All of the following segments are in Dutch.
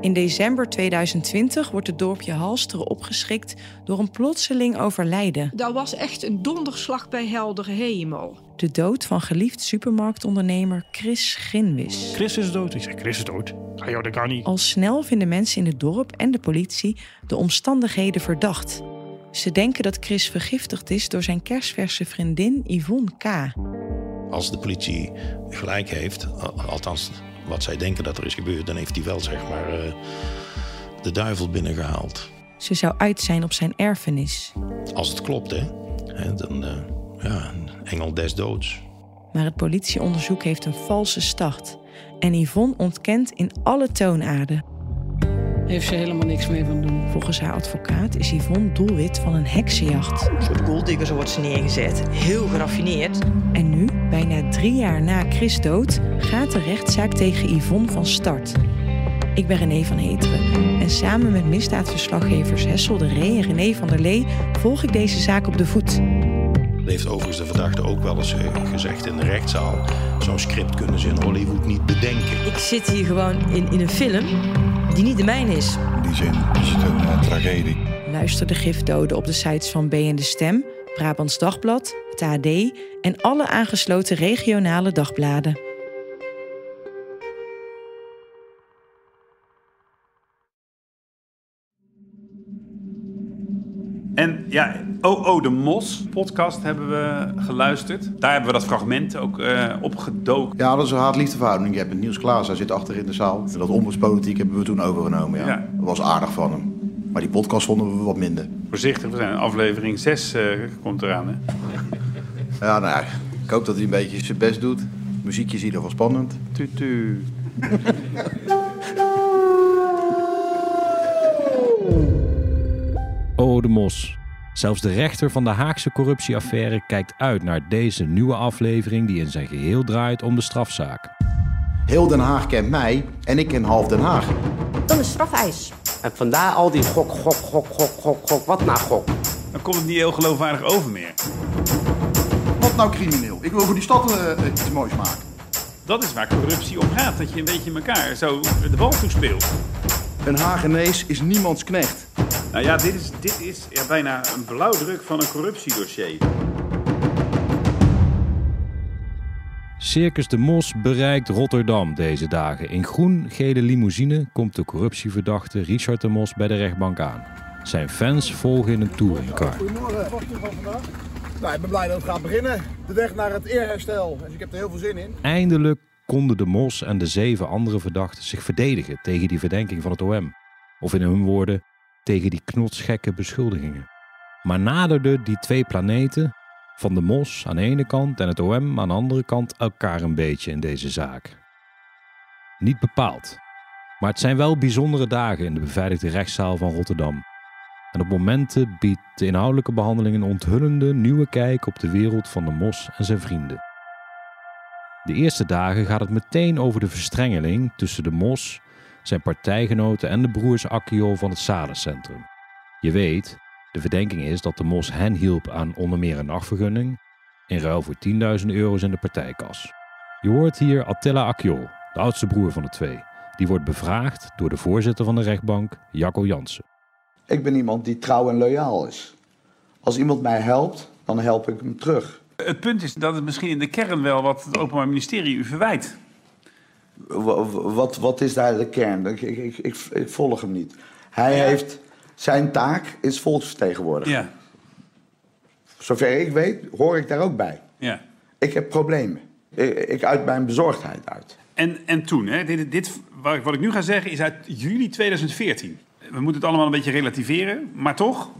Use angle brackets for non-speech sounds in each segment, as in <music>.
In december 2020 wordt het dorpje Halsteren opgeschrikt door een plotseling overlijden. Dat was echt een donderslag bij helder hemel. De dood van geliefd supermarktondernemer Chris Grinwis. Chris is dood. Ik zeg, Chris is dood. Ah joh, dat kan niet. Al snel vinden mensen in het dorp en de politie de omstandigheden verdacht. Ze denken dat Chris vergiftigd is door zijn kerstverse vriendin Yvonne K. Als de politie gelijk heeft, althans wat zij denken dat er is gebeurd, dan heeft hij wel zeg maar uh, de duivel binnengehaald. Ze zou uit zijn op zijn erfenis. Als het klopt, hè? hè dan, uh, ja, een engel des doods. Maar het politieonderzoek heeft een valse start. En Yvonne ontkent in alle toonaarden. Heeft ze helemaal niks mee van doen. Volgens haar advocaat is Yvonne doelwit van een heksenjacht. Een soort golddigger, zo wordt ze neergezet. Heel geraffineerd. En nu, bijna drie jaar na Chris dood, gaat de rechtszaak tegen Yvonne van start. Ik ben René van Heteren en samen met misdaadverslaggevers Hessel de Ree en René van der Lee volg ik deze zaak op de voet. Heeft overigens de verdachte ook wel eens gezegd in de rechtszaal. Zo'n script kunnen ze in Hollywood niet bedenken. Ik zit hier gewoon in, in een film die niet de mijne is. In die zin is het een uh, tragedie. Luister de gifdoden op de sites van B en de Stem, Brabants Dagblad, het AD en alle aangesloten regionale dagbladen. En ja, Oh, oh, de Mos podcast hebben we geluisterd. Daar hebben we dat fragment ook uh, opgedoken. Ja, dat is een haat-liefdeverhouding. Je hebt het Niels Klaas, hij zit achter in de zaal. Dat ombudspolitiek hebben we toen overgenomen, ja. ja. Dat was aardig van hem. Maar die podcast vonden we wat minder. Voorzichtig, we zijn aflevering 6 uh, komt eraan, hè? <laughs> ja, nou ja, ik hoop dat hij een beetje zijn best doet. Muziekje is in ieder geval spannend. Tutu. <laughs> Oh, de mos. Zelfs de rechter van de Haagse corruptieaffaire kijkt uit naar deze nieuwe aflevering die in zijn geheel draait om de strafzaak. Heel Den Haag kent mij en ik ken half Den Haag. Dan is strafeis. En vandaar al die gok, gok, gok, gok, gok, gok, wat nou gok. Dan komt het niet heel geloofwaardig over meer. Wat nou crimineel? Ik wil voor die stad uh, iets moois maken. Dat is waar corruptie om gaat, dat je een beetje elkaar zo de bal toespeelt. Een Hagenees is niemands knecht. Nou ja, dit is, dit is ja, bijna een blauwdruk van een corruptiedossier. Circus de Mos bereikt Rotterdam deze dagen. In groen-gele limousine komt de corruptieverdachte Richard de Mos bij de rechtbank aan. Zijn fans volgen in een touringcar. Goedemorgen. Wat van vandaag? Nou, ik ben blij dat het gaat beginnen. De weg naar het eerherstel. Dus ik heb er heel veel zin in. Eindelijk konden de Mos en de zeven andere verdachten zich verdedigen tegen die verdenking van het OM. Of in hun woorden, tegen die knotsgekke beschuldigingen. Maar naderden die twee planeten, van de Mos aan de ene kant en het OM aan de andere kant, elkaar een beetje in deze zaak. Niet bepaald, maar het zijn wel bijzondere dagen in de beveiligde rechtszaal van Rotterdam. En op momenten biedt de inhoudelijke behandeling een onthullende nieuwe kijk op de wereld van de Mos en zijn vrienden. De eerste dagen gaat het meteen over de verstrengeling tussen de Mos zijn partijgenoten en de broers Akio van het Salencentrum. Je weet, de verdenking is dat de Mos hen hielp aan onder meer een nachtvergunning, in ruil voor 10.000 euro's in de partijkas. Je hoort hier Attila Akio, de oudste broer van de twee. Die wordt bevraagd door de voorzitter van de rechtbank, Jacco Jansen. Ik ben iemand die trouw en loyaal is. Als iemand mij helpt, dan help ik hem terug. Het punt is dat het misschien in de kern wel wat het Openbaar Ministerie u verwijt. Wat, wat is daar de kern? Ik, ik, ik, ik volg hem niet. Hij heeft... Zijn taak is volksvertegenwoordiger. Ja. Zover ik weet, hoor ik daar ook bij. Ja. Ik heb problemen. Ik, ik uit mijn bezorgdheid uit. En, en toen, hè, dit, dit, wat ik nu ga zeggen, is uit juli 2014. We moeten het allemaal een beetje relativeren, maar toch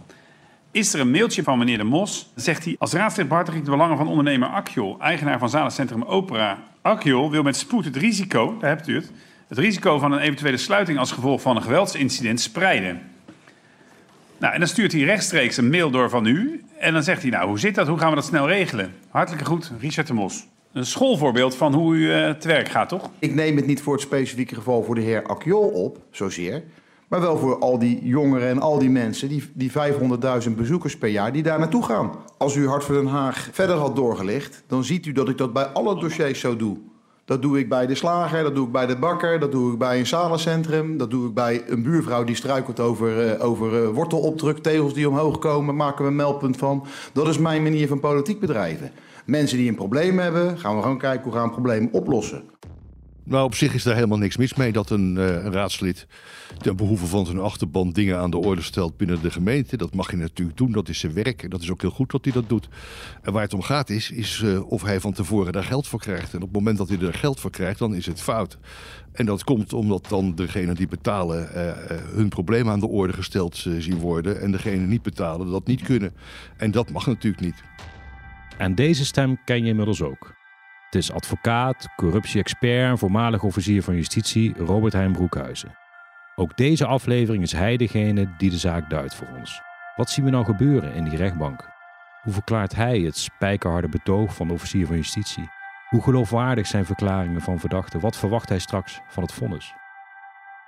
is er een mailtje van meneer De Mos. Zegt hij, als raadslid behartig de belangen van ondernemer Akjol, eigenaar van Zalencentrum Opera. Akjol wil met spoed het risico, daar hebt u het, het risico van een eventuele sluiting als gevolg van een geweldsincident spreiden. Nou, en dan stuurt hij rechtstreeks een mail door van u. En dan zegt hij, nou, hoe zit dat? Hoe gaan we dat snel regelen? Hartelijke groet, Richard de Mos. een schoolvoorbeeld van hoe u uh, te werk gaat, toch? Ik neem het niet voor het specifieke geval voor de heer Akjol op, zozeer. Maar wel voor al die jongeren en al die mensen, die, die 500.000 bezoekers per jaar, die daar naartoe gaan. Als u Hart voor Den Haag verder had doorgelicht, dan ziet u dat ik dat bij alle dossiers zo doe. Dat doe ik bij de slager, dat doe ik bij de bakker, dat doe ik bij een salencentrum. Dat doe ik bij een buurvrouw die struikelt over, uh, over uh, wortelopdruk, tegels die omhoog komen, maken we een meldpunt van. Dat is mijn manier van politiek bedrijven. Mensen die een probleem hebben, gaan we gewoon kijken hoe gaan we probleem oplossen. Nou, op zich is daar helemaal niks mis mee dat een, uh, een raadslid ten behoeve van zijn achterban dingen aan de orde stelt binnen de gemeente. Dat mag hij natuurlijk doen, dat is zijn werk. En dat is ook heel goed dat hij dat doet. En waar het om gaat is, is uh, of hij van tevoren daar geld voor krijgt. En op het moment dat hij er geld voor krijgt, dan is het fout. En dat komt omdat dan degenen die betalen uh, hun problemen aan de orde gesteld zien worden. En degenen niet betalen dat niet kunnen. En dat mag natuurlijk niet. En deze stem ken je inmiddels ook. Het is advocaat, corruptie-expert en voormalig officier van justitie Robert Heijn Broekhuizen. Ook deze aflevering is hij degene die de zaak duidt voor ons. Wat zien we nou gebeuren in die rechtbank? Hoe verklaart hij het spijkerharde betoog van de officier van justitie? Hoe geloofwaardig zijn verklaringen van verdachten? Wat verwacht hij straks van het vonnis?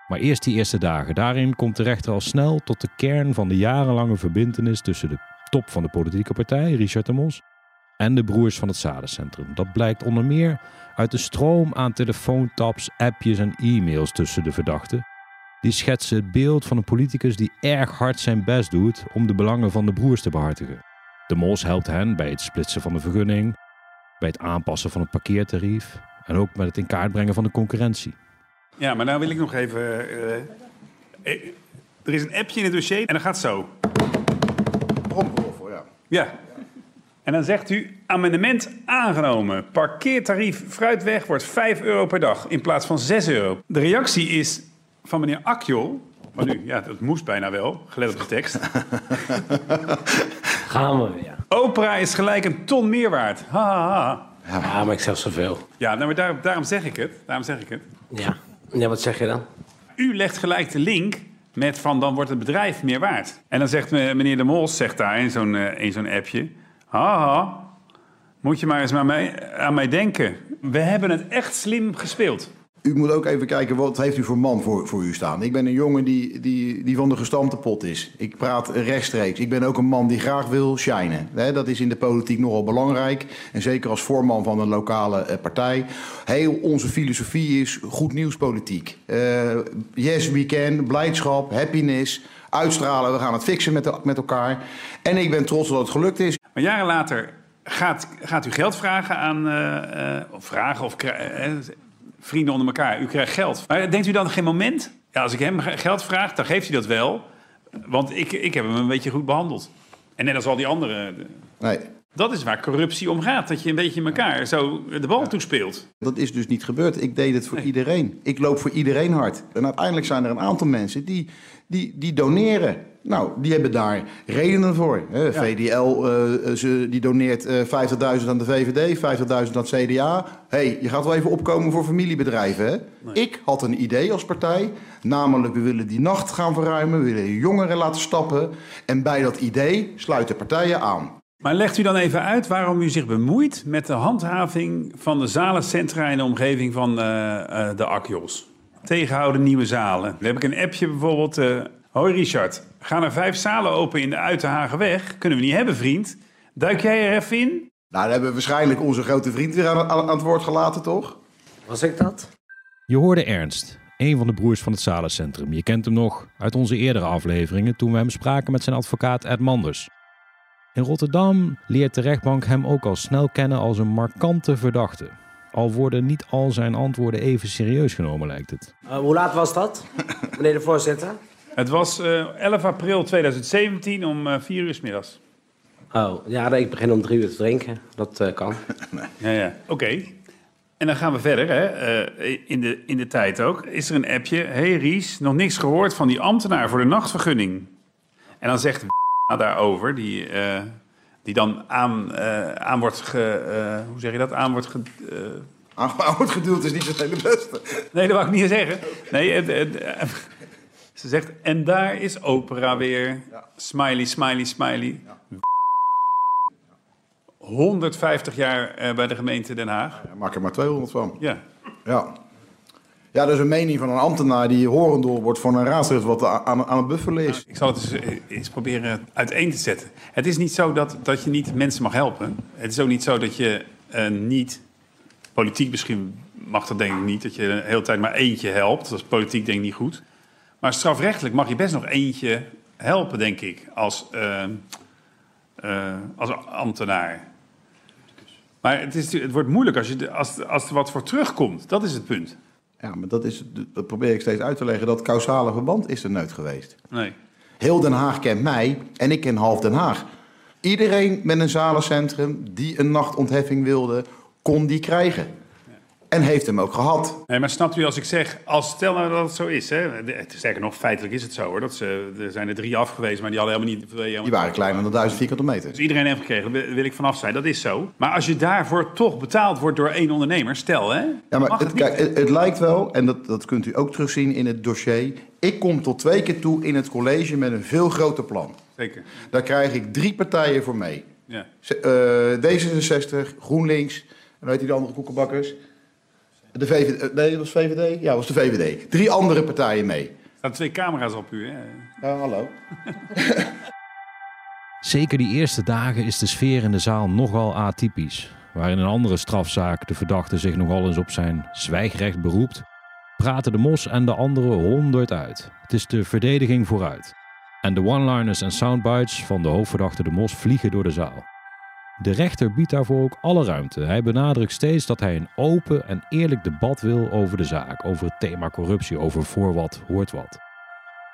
Maar eerst die eerste dagen. Daarin komt de rechter al snel tot de kern van de jarenlange verbintenis tussen de top van de politieke partij, Richard de Mos, en de broers van het Zadencentrum. Dat blijkt onder meer uit de stroom aan telefoontaps, appjes en e-mails tussen de verdachten. Die schetsen het beeld van een politicus die erg hard zijn best doet om de belangen van de broers te behartigen. De Mos helpt hen bij het splitsen van de vergunning, bij het aanpassen van het parkeertarief en ook met het in kaart brengen van de concurrentie. Ja, maar nou wil ik nog even. Uh, er is een appje in het dossier en dat gaat zo. Tromgeroffel, ja. Ja. En dan zegt u, amendement aangenomen. Parkeertarief Fruitweg wordt 5 euro per dag in plaats van 6 euro. De reactie is van meneer Akjol... Maar nu, ja, dat moest bijna wel, gelet op de tekst. <laughs> Gaan we weer. Opera is gelijk een ton meer waard. Ha, ha, ha. Ja, maar ik zeg zoveel. Ja, nou, maar daar, daarom zeg ik het. Daarom zeg ik het. Ja. ja, wat zeg je dan? U legt gelijk de link met van dan wordt het bedrijf meer waard. En dan zegt meneer De Mos, zegt daar in zo'n in zo'n appje... Haha, moet je maar eens aan mij, denken. We hebben het echt slim gespeeld. U moet ook even kijken, wat heeft u voor man voor, voor u staan? Ik ben een jongen die, die, die van de gestampte pot is. Ik praat rechtstreeks. Ik ben ook een man die graag wil shinen. Dat is in de politiek nogal belangrijk. En zeker als voorman van een lokale partij. Heel onze filosofie is goed nieuwspolitiek. Uh, yes, we can, blijdschap, happiness uitstralen. We gaan het fixen met, met elkaar. En ik ben trots dat het gelukt is. Maar jaren later gaat, gaat u geld vragen aan... Uh, uh, of vragen of uh, vrienden onder elkaar. U krijgt geld. Maar denkt u dan geen moment... Ja, als ik hem geld vraag, dan geeft hij dat wel. Want ik, ik heb hem een beetje goed behandeld. En net als al die anderen. Nee. Dat is waar corruptie om gaat. Dat je een beetje elkaar zo de bal toespeelt. Dat is dus niet gebeurd. Ik deed het voor nee. iedereen. Ik loop voor iedereen hard. En uiteindelijk zijn er een aantal mensen die, die, die doneren. Nou, die hebben daar redenen voor. Ja. VDL uh, ze, die doneert uh, 50.000 aan de VVD, 50.000 aan het CDA. hey, je gaat wel even opkomen voor familiebedrijven. Hè? Nee. Ik had een idee als partij. Namelijk, we willen die nacht gaan verruimen. We willen jongeren laten stappen. En bij dat idee sluiten partijen aan. Maar legt u dan even uit waarom u zich bemoeit met de handhaving van de zalencentra in de omgeving van uh, de Akjos. Tegenhouden nieuwe zalen. Dan heb ik een appje bijvoorbeeld. Uh, Hoi Richard, gaan er vijf zalen open in de Uitenhagenweg? Kunnen we niet hebben, vriend. Duik jij er even in? Nou, dan hebben we waarschijnlijk onze grote vriend weer aan, aan, aan het woord gelaten, toch? Was ik dat? Je hoorde Ernst, een van de broers van het Zalencentrum. Je kent hem nog uit onze eerdere afleveringen toen we hem spraken met zijn advocaat Ed Manders. In Rotterdam leert de rechtbank hem ook al snel kennen als een markante verdachte. Al worden niet al zijn antwoorden even serieus genomen, lijkt het. Uh, hoe laat was dat, <laughs> meneer de voorzitter? Het was uh, 11 april 2017 om uh, 4 uur s middags. Oh, ja, ik begin om drie uur te drinken. Dat uh, kan. <laughs> ja, ja. Oké. Okay. En dan gaan we verder, hè. Uh, in, de, in de tijd ook. Is er een appje. hey Ries, nog niks gehoord van die ambtenaar voor de nachtvergunning. En dan zegt <laughs> daarover, die, uh, die dan aan, uh, aan wordt ge, uh, hoe zeg je dat, aan wordt ge, wordt geduwd is niet zo hele beste. Nee, dat wou ik niet zeggen. Nee, het, het, ze zegt, en daar is opera weer. Ja. Smiley, smiley, smiley. Ja. 150 jaar eh, bij de gemeente Den Haag. Ja, maak er maar 200 van. Ja. Ja. Ja, dat is een mening van een ambtenaar die horendol wordt van een raadslid wat aan, aan het buffelen is. Ik zal het eens, eh, eens proberen uiteen te zetten. Het is niet zo dat, dat je niet mensen mag helpen. Het is ook niet zo dat je uh, niet, politiek misschien mag dat denk ik niet, dat je de hele tijd maar eentje helpt. Dat is politiek denk ik niet goed. Maar strafrechtelijk mag je best nog eentje helpen, denk ik, als, uh, als ambtenaar. Maar het, is, het wordt moeilijk als, je, als, als er wat voor terugkomt. Dat is het punt. Ja, maar dat, is, dat probeer ik steeds uit te leggen. Dat causale verband is er nooit geweest. Nee. Heel Den Haag kent mij en ik ken half Den Haag. Iedereen met een zalencentrum die een nachtontheffing wilde, kon die krijgen. En heeft hem ook gehad. Nee, maar snapt u als ik zeg, als stel nou dat het zo is, hè? Sterker nog, feitelijk is het zo hoor. Dat ze, er zijn er drie afgewezen, maar die hadden helemaal niet. Helemaal die waren kleiner dan 1000 vierkante meter. Dus iedereen heeft gekregen, daar wil ik vanaf zijn, dat is zo. Maar als je daarvoor toch betaald wordt door één ondernemer, stel hè. Ja, maar het, kijk, het, het, lijkt wel, en dat, dat kunt u ook terugzien in het dossier. Ik kom tot twee keer toe in het college met een veel groter plan. Zeker. Daar krijg ik drie partijen voor mee. Ja. Uh, D66, GroenLinks, en weet je de andere koekenbakkers. De VVD, nee, dat was VVD? Ja, dat was de VVD. Drie andere partijen mee. Er staan twee camera's op u, hè? Ja, hallo. <laughs> Zeker die eerste dagen is de sfeer in de zaal nogal atypisch. Waar in een andere strafzaak de verdachte zich nogal eens op zijn zwijgrecht beroept, praten de Mos en de anderen honderd uit. Het is de verdediging vooruit. En de one-liners en soundbites van de hoofdverdachte de Mos vliegen door de zaal. De rechter biedt daarvoor ook alle ruimte. Hij benadrukt steeds dat hij een open en eerlijk debat wil over de zaak, over het thema corruptie, over voor wat hoort wat.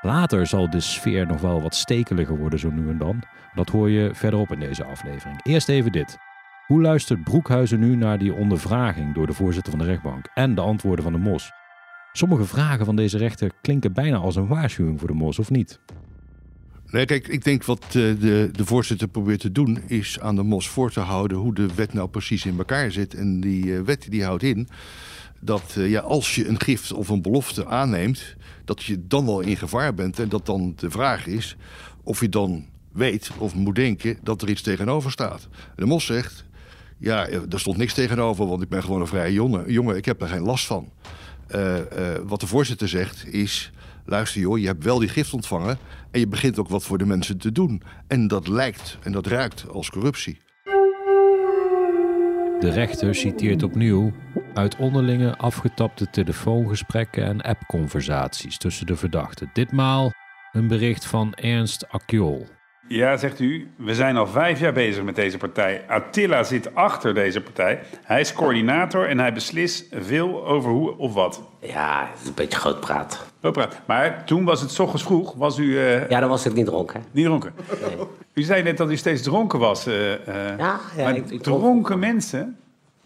Later zal de sfeer nog wel wat stekeliger worden, zo nu en dan. Dat hoor je verderop in deze aflevering. Eerst even dit. Hoe luistert Broekhuizen nu naar die ondervraging door de voorzitter van de rechtbank en de antwoorden van de Mos? Sommige vragen van deze rechter klinken bijna als een waarschuwing voor de Mos, of niet? Nee, kijk, ik denk wat de, de voorzitter probeert te doen... is aan de mos voor te houden hoe de wet nou precies in elkaar zit. En die wet die houdt in dat ja, als je een gift of een belofte aanneemt... dat je dan wel in gevaar bent. En dat dan de vraag is of je dan weet of moet denken dat er iets tegenover staat. de mos zegt, ja, er stond niks tegenover... want ik ben gewoon een vrije jongen. jongen ik heb er geen last van. Wat de voorzitter zegt is luister joh, je hebt wel die gift ontvangen en je begint ook wat voor de mensen te doen. En dat lijkt en dat ruikt als corruptie. De rechter citeert opnieuw uit onderlinge afgetapte telefoongesprekken en appconversaties tussen de verdachten. Ditmaal een bericht van Ernst Akjol. Ja, zegt u, we zijn al vijf jaar bezig met deze partij. Attila zit achter deze partij. Hij is coördinator en hij beslist veel over hoe of wat. Ja, het is een beetje groot praat. Groot praat. Maar toen was het s ochtends vroeg. Was u... Uh... Ja, dan was ik niet dronken. Niet dronken? Nee. U zei net dat u steeds dronken was. Uh, uh... Ja, ja. Maar ik, ik dronken mensen...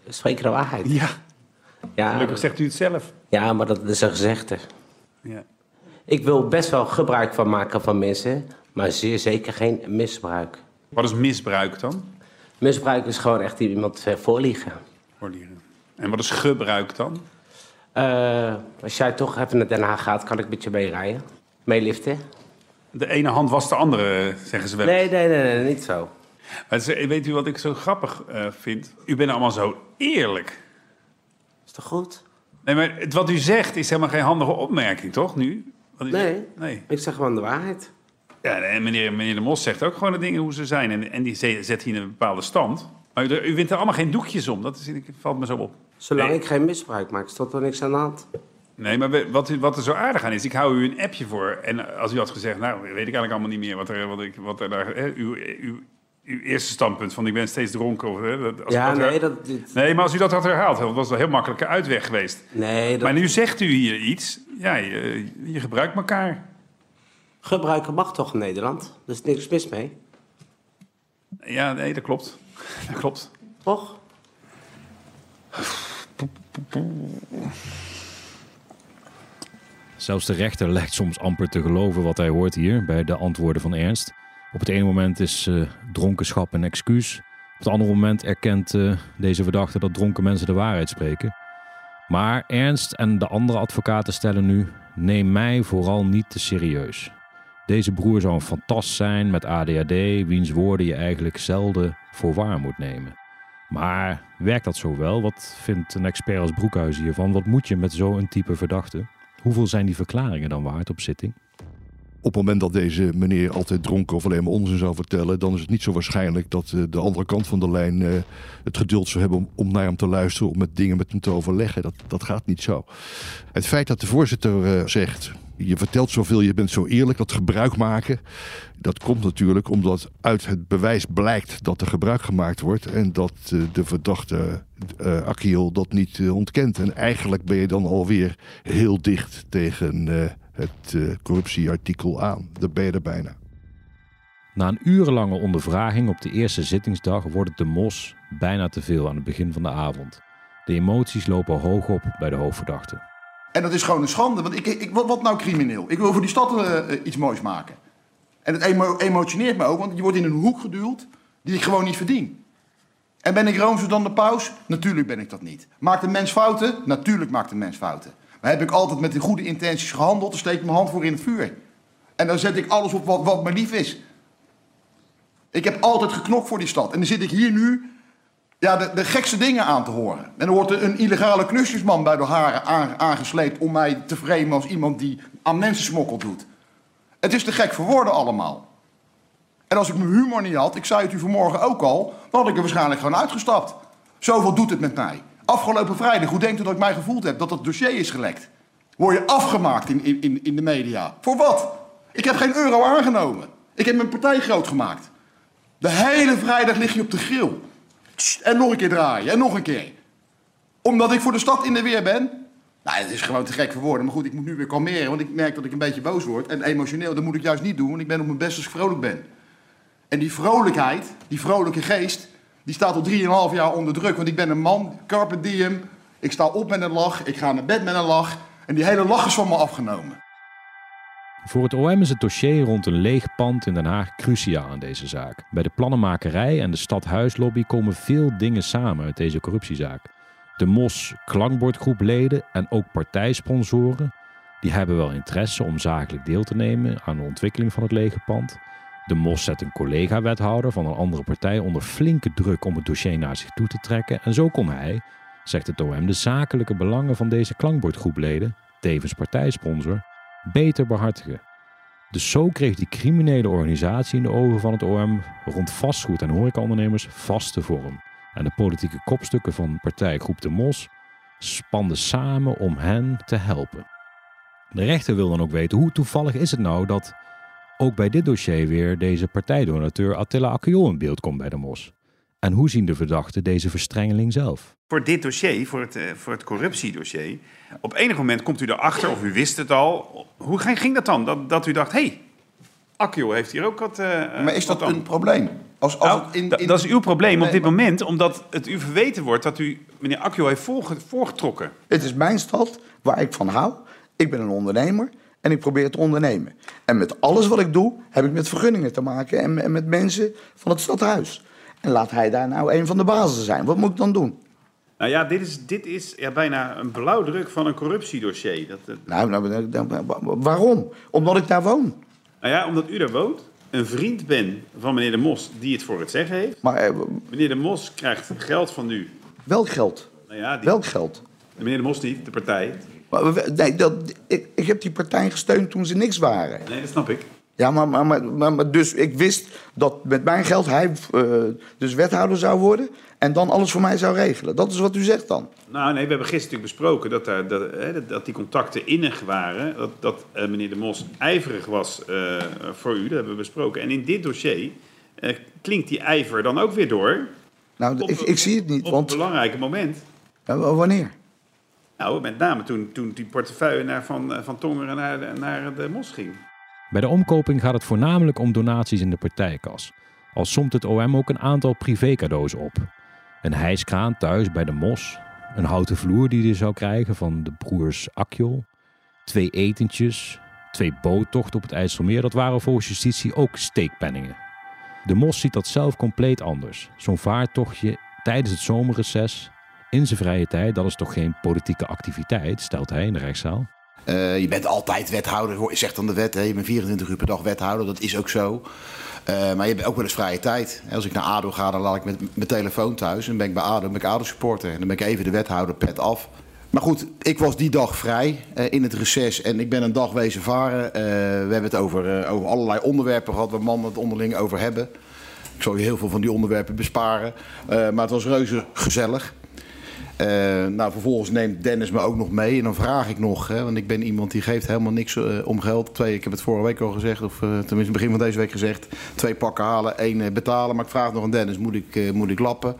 Spreken de waarheid. Ja. ja. Gelukkig zegt u het zelf. Ja, maar dat is een gezegde. Ja. Ik wil best wel gebruik van maken van mensen... Maar zeer zeker geen misbruik. Wat is misbruik dan? Misbruik is gewoon echt iemand voorliegen. Voorliegen. En wat is gebruik dan? Uh, als jij toch even naar Den Haag gaat, kan ik met je meerijden. Meeliften. De ene hand was de andere, zeggen ze wel. Nee, nee, nee, nee niet zo. Maar weet u wat ik zo grappig uh, vind? U bent allemaal zo eerlijk. Is toch goed? Nee, maar wat u zegt is helemaal geen handige opmerking, toch, nu? Nee, nee, ik zeg gewoon de waarheid. Ja, en meneer, meneer De Mos zegt ook gewoon de dingen hoe ze zijn. En, en die zet hier in een bepaalde stand. Maar u, u wint er allemaal geen doekjes om. Dat is, valt me zo op. Zolang ik geen misbruik maak, is er niks aan de hand. Nee, maar wat, wat er zo aardig aan is, ik hou u een appje voor. En als u had gezegd, nou, weet ik eigenlijk allemaal niet meer wat er, wat ik, wat er daar, hè, uw, uw, uw eerste standpunt van ik ben steeds dronken. Of, hè, als ja, nee, dat... Nee, maar als u dat had herhaald, dat was een heel makkelijke uitweg geweest. Nee, dat... Maar nu zegt u hier iets, ja, je, je gebruikt elkaar. Gebruiken mag toch in Nederland? Er is niks mis mee. Ja, nee, dat klopt. <laughs> Dat klopt. Toch? Zelfs de rechter lijkt soms amper te geloven wat hij hoort hier bij de antwoorden van Ernst. Op het ene moment is uh, dronkenschap een excuus. Op het andere moment erkent uh, deze verdachte dat dronken mensen de waarheid spreken. Maar Ernst en de andere advocaten stellen nu: neem mij vooral niet te serieus. Deze broer zou een fantast zijn met ADHD, wiens woorden je eigenlijk zelden voor waar moet nemen. Maar werkt dat zo wel? Wat vindt een expert als Broekhuis hiervan? Wat moet je met zo'n type verdachte? Hoeveel zijn die verklaringen dan waard op zitting? Op het moment dat deze meneer altijd dronken of alleen maar onzin zou vertellen, dan is het niet zo waarschijnlijk dat uh, de andere kant van de lijn uh, het geduld zou hebben om, om, naar hem te luisteren, om met dingen met hem te overleggen. Dat, dat gaat niet zo. Het feit dat de voorzitter uh, zegt: je vertelt zoveel, je bent zo eerlijk, dat gebruik maken. Dat komt natuurlijk omdat uit het bewijs blijkt dat er gebruik gemaakt wordt en dat de verdachte uh, Akiel dat niet ontkent. En eigenlijk ben je dan alweer heel dicht tegen het corruptieartikel aan. Daar ben je er bijna. Na een urenlange ondervraging op de eerste zittingsdag wordt het de mos bijna te veel aan het begin van de avond. De emoties lopen hoog op bij de hoofdverdachte. En dat is gewoon een schande. Want ik, ik, wat, wat nou crimineel? Ik wil voor die stad uh, iets moois maken. En het emo emotioneert me ook, want je wordt in een hoek geduwd die ik gewoon niet verdien. En ben ik roomser dan de paus? Natuurlijk ben ik dat niet. Maakt een mens fouten? Natuurlijk maakt een mens fouten. Maar heb ik altijd met de goede intenties gehandeld, dan steek ik mijn hand voor in het vuur. En dan zet ik alles op wat, wat me lief is. Ik heb altijd geknokt voor die stad. En dan zit ik hier nu ja, de, de, gekste dingen aan te horen. En er wordt een illegale knusjesman bij de haren aangesleept om mij te framen als iemand die aan mensen smokkel doet. Het is te gek voor woorden allemaal. En als ik mijn humor niet had, ik zei het u vanmorgen ook al, dan had ik er waarschijnlijk gewoon uitgestapt. Zoveel doet het met mij. Afgelopen vrijdag, hoe denkt u dat ik mij gevoeld heb dat dat dossier is gelekt? Word je afgemaakt in, in, in de media. Voor wat? Ik heb geen euro aangenomen. Ik heb mijn partij groot gemaakt. De hele vrijdag lig je op de grill. En nog een keer draaien. En nog een keer. Omdat ik voor de stad in de weer ben. Nou, het is gewoon te gek voor woorden. Maar goed, ik moet nu weer kalmeren. Want ik merk dat ik een beetje boos word. En emotioneel, dat moet ik juist niet doen. Want ik ben op mijn best als ik vrolijk ben. En die vrolijkheid, die vrolijke geest... die staat al 3,5 jaar onder druk. Want ik ben een man, carpe diem. Ik sta op met een lach. Ik ga naar bed met een lach. En die hele lach is van me afgenomen. Voor het OM is het dossier rond een leeg pand in Den Haag cruciaal aan deze zaak. Bij de plannenmakerij en de stadhuislobby komen veel dingen samen uit deze corruptiezaak. De MOS klankbordgroepleden en ook partijsponsoren, die hebben wel interesse om zakelijk deel te nemen aan de ontwikkeling van het lege pand. De MOS zet een collega-wethouder van een andere partij onder flinke druk om het dossier naar zich toe te trekken. En zo kon hij, zegt het OM, de zakelijke belangen van deze klankbordgroepleden, tevens partijsponsor, beter behartigen. Dus zo kreeg die criminele organisatie in de ogen van het OM rond vastgoed en horecaondernemers vaste vorm. En de politieke kopstukken van partijgroep De Mos spanden samen om hen te helpen. De rechter wil dan ook weten hoe toevallig is het nou dat ook bij dit dossier weer deze partijdonateur Attila Akkiol in beeld komt bij De Mos. En hoe zien de verdachten deze verstrengeling zelf? Voor dit dossier, voor het, voor het corruptiedossier, op enig moment komt u erachter, of u wist het al. Hoe ging dat dan? Dat, dat u dacht, hé, hey, Akio heeft hier ook wat... Uh, maar is dat een probleem? Als, als nou, in, in... Dat is uw probleem op dit moment, omdat het u verweten wordt dat u meneer Akio heeft voorgetrokken. Het is mijn stad waar ik van hou. Ik ben een ondernemer en ik probeer te ondernemen. En met alles wat ik doe, heb ik met vergunningen te maken en, en met mensen van het stadhuis. En laat hij daar nou een van de bazen zijn. Wat moet ik dan doen? Nou ja, dit is, dit is ja, bijna een blauwdruk van een corruptiedossier. Dat, dat... Nou, nou, waarom? Omdat ik daar woon. Nou ja, omdat u daar woont, een vriend bent van meneer De Mos die het voor het zeggen heeft. Maar, eh, meneer De Mos krijgt geld van u. Welk geld? Nou ja, die... Welk geld? Meneer De Mos niet, de partij. Maar, nee, dat, ik, ik heb die partij gesteund toen ze niks waren. Nee, dat snap ik. Ja, maar, maar, maar, maar, dus ik wist dat met mijn geld hij uh, dus wethouder zou worden en dan alles voor mij zou regelen. Dat is wat u zegt dan. Nou nee, we hebben gisteren besproken dat, daar, dat, hè, dat die contacten innig waren. Dat, dat uh, meneer De Mos ijverig was uh, voor u, dat hebben we besproken. En in dit dossier klinkt die ijver dan ook weer door. Nou, op, ik, ik, zie het niet. Op want... een belangrijk moment. wanneer? Nou, met name toen, toen die portefeuille naar van, van Tongeren naar, naar de Mos ging. Bij de omkoping gaat het voornamelijk om donaties in de partijkas. Al somt het OM ook een aantal privécadeaus op. Een hijskraan thuis bij de Mos, een houten vloer die hij zou krijgen van de broers Akjol, twee etentjes, twee boottochten op het IJsselmeer, dat waren volgens justitie ook steekpenningen. De Mos ziet dat zelf compleet anders. Zo'n vaartochtje tijdens het zomerreces, in zijn vrije tijd, dat is toch geen politieke activiteit, stelt hij in de rechtszaal. Uh, je bent altijd wethouder, zegt dan de wet. Hè? Je bent 24 uur per dag wethouder, dat is ook zo. Uh, maar je hebt ook wel eens vrije tijd. Als ik naar ADO ga, dan laat ik met mijn telefoon thuis. En ben ik bij ADO, ben ik ADO supporter. En dan ben ik even de wethouder pet af. Maar goed, ik was die dag vrij uh, in het reces en ik ben een dag wezen varen. We hebben het over, over allerlei onderwerpen gehad waar mannen het onderling over hebben. Ik zal je heel veel van die onderwerpen besparen. maar het was reuze gezellig. Uh, nou, vervolgens neemt Dennis me ook nog mee. En dan vraag ik nog, hè, want ik ben iemand die geeft helemaal niks uh, om geld. Twee, ik heb het vorige week al gezegd, of uh, tenminste begin van deze week gezegd. Twee pakken halen, één betalen. Maar ik vraag nog aan Dennis, moet ik, moet ik lappen?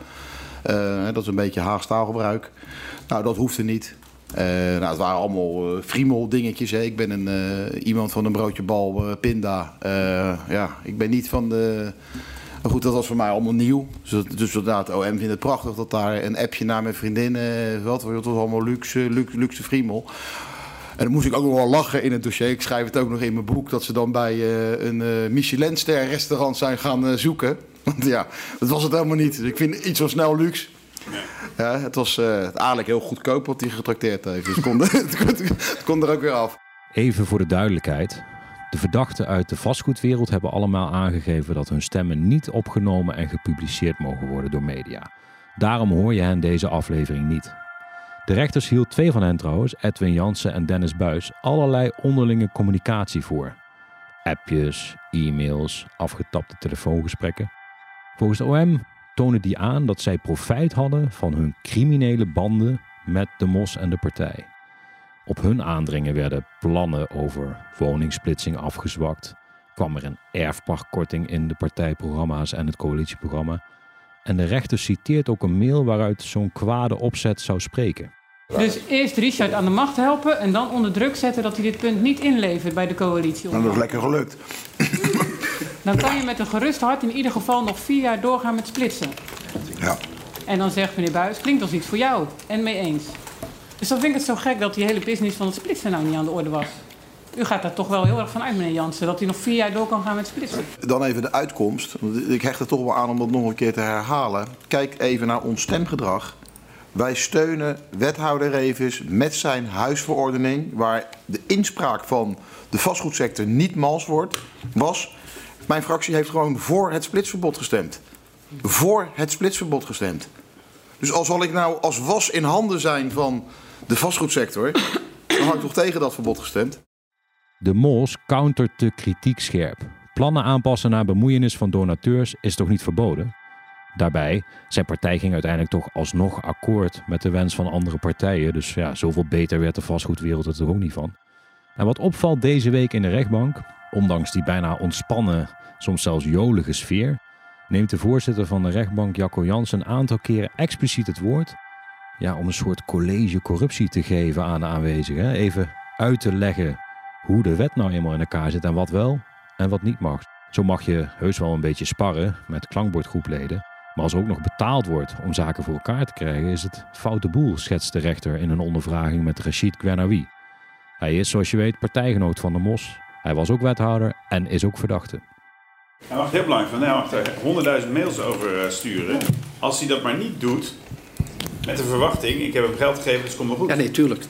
dat is een beetje Haags taalgebruik. Nou, dat hoefde niet. nou, het waren allemaal friemel dingetjes. Hè. Ik ben een, iemand van een broodje bal, pinda. ja, ik ben niet van de maar goed, dat was voor mij allemaal nieuw. Dus, dus inderdaad, OM vindt het prachtig dat daar een appje naar mijn vriendinnen... Wat, dat was allemaal luxe, luxe, luxe friemel. En dan moest ik ook nog wel lachen in het dossier. Ik schrijf het ook nog in mijn boek dat ze dan bij uh, een uh, Michelinster restaurant zijn gaan zoeken. <laughs> Want ja, dat was het helemaal niet. Dus ik vind iets zo snel luxe. Ja. ja het was eigenlijk heel goedkoop wat hij getrakteerd heeft. Dus <laughs> het kon, het kon er ook weer af. Even voor de duidelijkheid. De verdachten uit de vastgoedwereld hebben allemaal aangegeven dat hun stemmen niet opgenomen en gepubliceerd mogen worden door media. Daarom hoor je hen deze aflevering niet. De rechters hield twee van hen trouwens, Edwin Jansen en Dennis Buis, allerlei onderlinge communicatie voor. Appjes, e-mails, afgetapte telefoongesprekken. Volgens de OM tonen die aan dat zij profijt hadden van hun criminele banden met de MOS en de partij. Op hun aandringen werden plannen over woningsplitsing afgezwakt. Kwam er een erfpachtkorting in de partijprogramma's en het coalitieprogramma. En de rechter citeert ook een mail waaruit zo'n kwade opzet zou spreken. Dus eerst Richard aan de macht helpen en dan onder druk zetten dat hij dit punt niet inlevert bij de coalitie. Dat is lekker gelukt. Dan kan je met een gerust hart in ieder geval nog vier jaar doorgaan met splitsen. Ja. En dan zegt meneer Buis, klinkt als iets voor jou en mee eens. Dus dan vind ik het zo gek dat die hele business van het splitsen nou niet aan de orde was. U gaat daar toch wel heel erg van uit, meneer Jansen, dat hij nog vier jaar door kan gaan met splitsen. Dan even de uitkomst. Ik hecht er toch wel aan om dat nog een keer te herhalen. Kijk even naar ons stemgedrag. Wij steunen wethouder Revis met zijn huisverordening, waar de inspraak van de vastgoedsector niet mals wordt, was. Mijn fractie heeft gewoon voor het splitsverbod gestemd. Voor het splitsverbod gestemd. Dus al zal ik nou als was in handen zijn van de vastgoedsector, dan had ik toch tegen dat verbod gestemd. De MOS countert de kritiek scherp. Plannen aanpassen naar bemoeienis van donateurs is toch niet verboden? Daarbij, zijn partij ging uiteindelijk toch alsnog akkoord met de wens van andere partijen. Dus ja, zoveel beter werd de vastgoedwereld er toch ook niet van. En wat opvalt deze week in de rechtbank, ondanks die bijna ontspannen, soms zelfs jolige sfeer, neemt de voorzitter van de rechtbank Jacco Jans een aantal keren expliciet het woord ja, om een soort college corruptie te geven aan de aanwezigen. Even uit te leggen hoe de wet nou eenmaal in elkaar zit en wat wel en wat niet mag. Zo mag je heus wel een beetje sparren met klankbordgroepleden. Maar als er ook nog betaald wordt om zaken voor elkaar te krijgen, is het foute boel, schetst de rechter in een ondervraging met Rachid Gwenawi. Hij is, zoals je weet, partijgenoot van de MOS. Hij was ook wethouder en is ook verdachte. Hij mag heel belangrijk van, hij mag er honderdduizend mails over eh, sturen. Als hij dat maar niet doet, met de verwachting, ik heb hem geld gegeven, dus komt wel goed. Ja, nee, tuurlijk.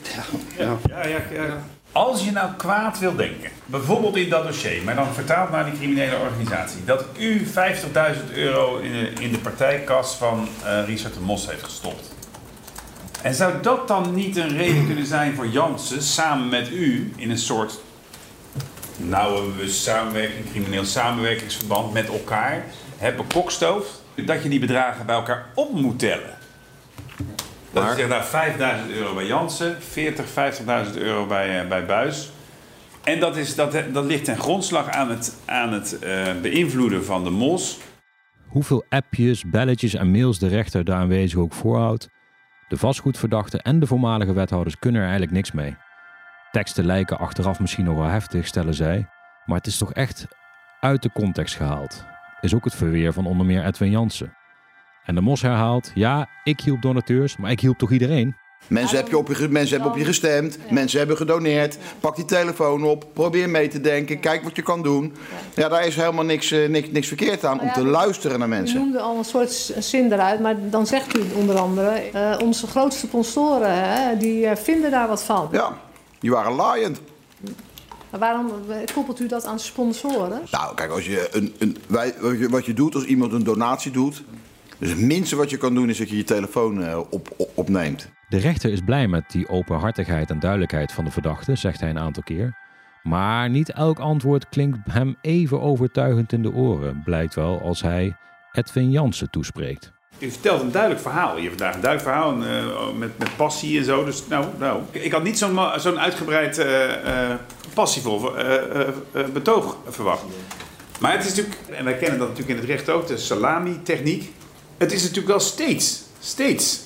Ja. Ja, ja, ja, Als je nou kwaad wil denken, bijvoorbeeld in dat dossier, maar dan vertaald naar die criminele organisatie, dat u 50.000 euro in de, in de partijkas van uh, Richard de Mos heeft gestopt. En zou dat dan niet een reden kunnen zijn voor Jansen samen met u in een soort nauwe samenwerking, crimineel samenwerkingsverband met elkaar hebben kokstoof, dat je die bedragen bij elkaar op moet tellen? Dat je zegt, 5000 euro bij Jansen, 40, 50.000 euro bij, uh, bij Buis. En dat, is, dat, dat ligt ten grondslag aan het, aan het uh, beïnvloeden van de mos. Hoeveel appjes, belletjes en mails de rechter daar aanwezig ook voorhoudt, de vastgoedverdachten en de voormalige wethouders kunnen er eigenlijk niks mee. Teksten lijken achteraf misschien nog wel heftig, stellen zij, maar het is toch echt uit de context gehaald. Is ook het verweer van onder meer Edwin Jansen. En de Mos herhaalt: Ja, ik hielp donateurs, maar ik hielp toch iedereen? Mensen, heb je op je, mensen hebben op je gestemd, mensen hebben gedoneerd. Pak die telefoon op, probeer mee te denken, kijk wat je kan doen. Ja, daar is helemaal niks, uh, niks, niks verkeerd aan om te luisteren naar mensen. U noemde al een soort zin eruit, maar dan zegt u onder andere... Uh, onze grootste sponsoren, hè, die uh, vinden daar wat van. Ja. Die waren laaiend. Maar waarom koppelt u dat aan sponsoren? Nou, kijk, als je een, een, wij, wat, je, wat je doet als iemand een donatie doet... Dus het minste wat je kan doen is dat je je telefoon uh, op, op, opneemt. De rechter is blij met die openhartigheid en duidelijkheid van de verdachte, zegt hij een aantal keer. Maar niet elk antwoord klinkt hem even overtuigend in de oren, blijkt wel als hij Edwin Jansen toespreekt. Je vertelt een duidelijk verhaal. Je vandaag een duidelijk verhaal uh, met, met passie en zo. Dus nou, nou. Ik had niet zo'n zo'n uitgebreid uh, uh, passievol betoog verwacht. Maar het is natuurlijk, en wij kennen dat natuurlijk in het recht ook, de salami-techniek. Het is natuurlijk wel steeds, steeds,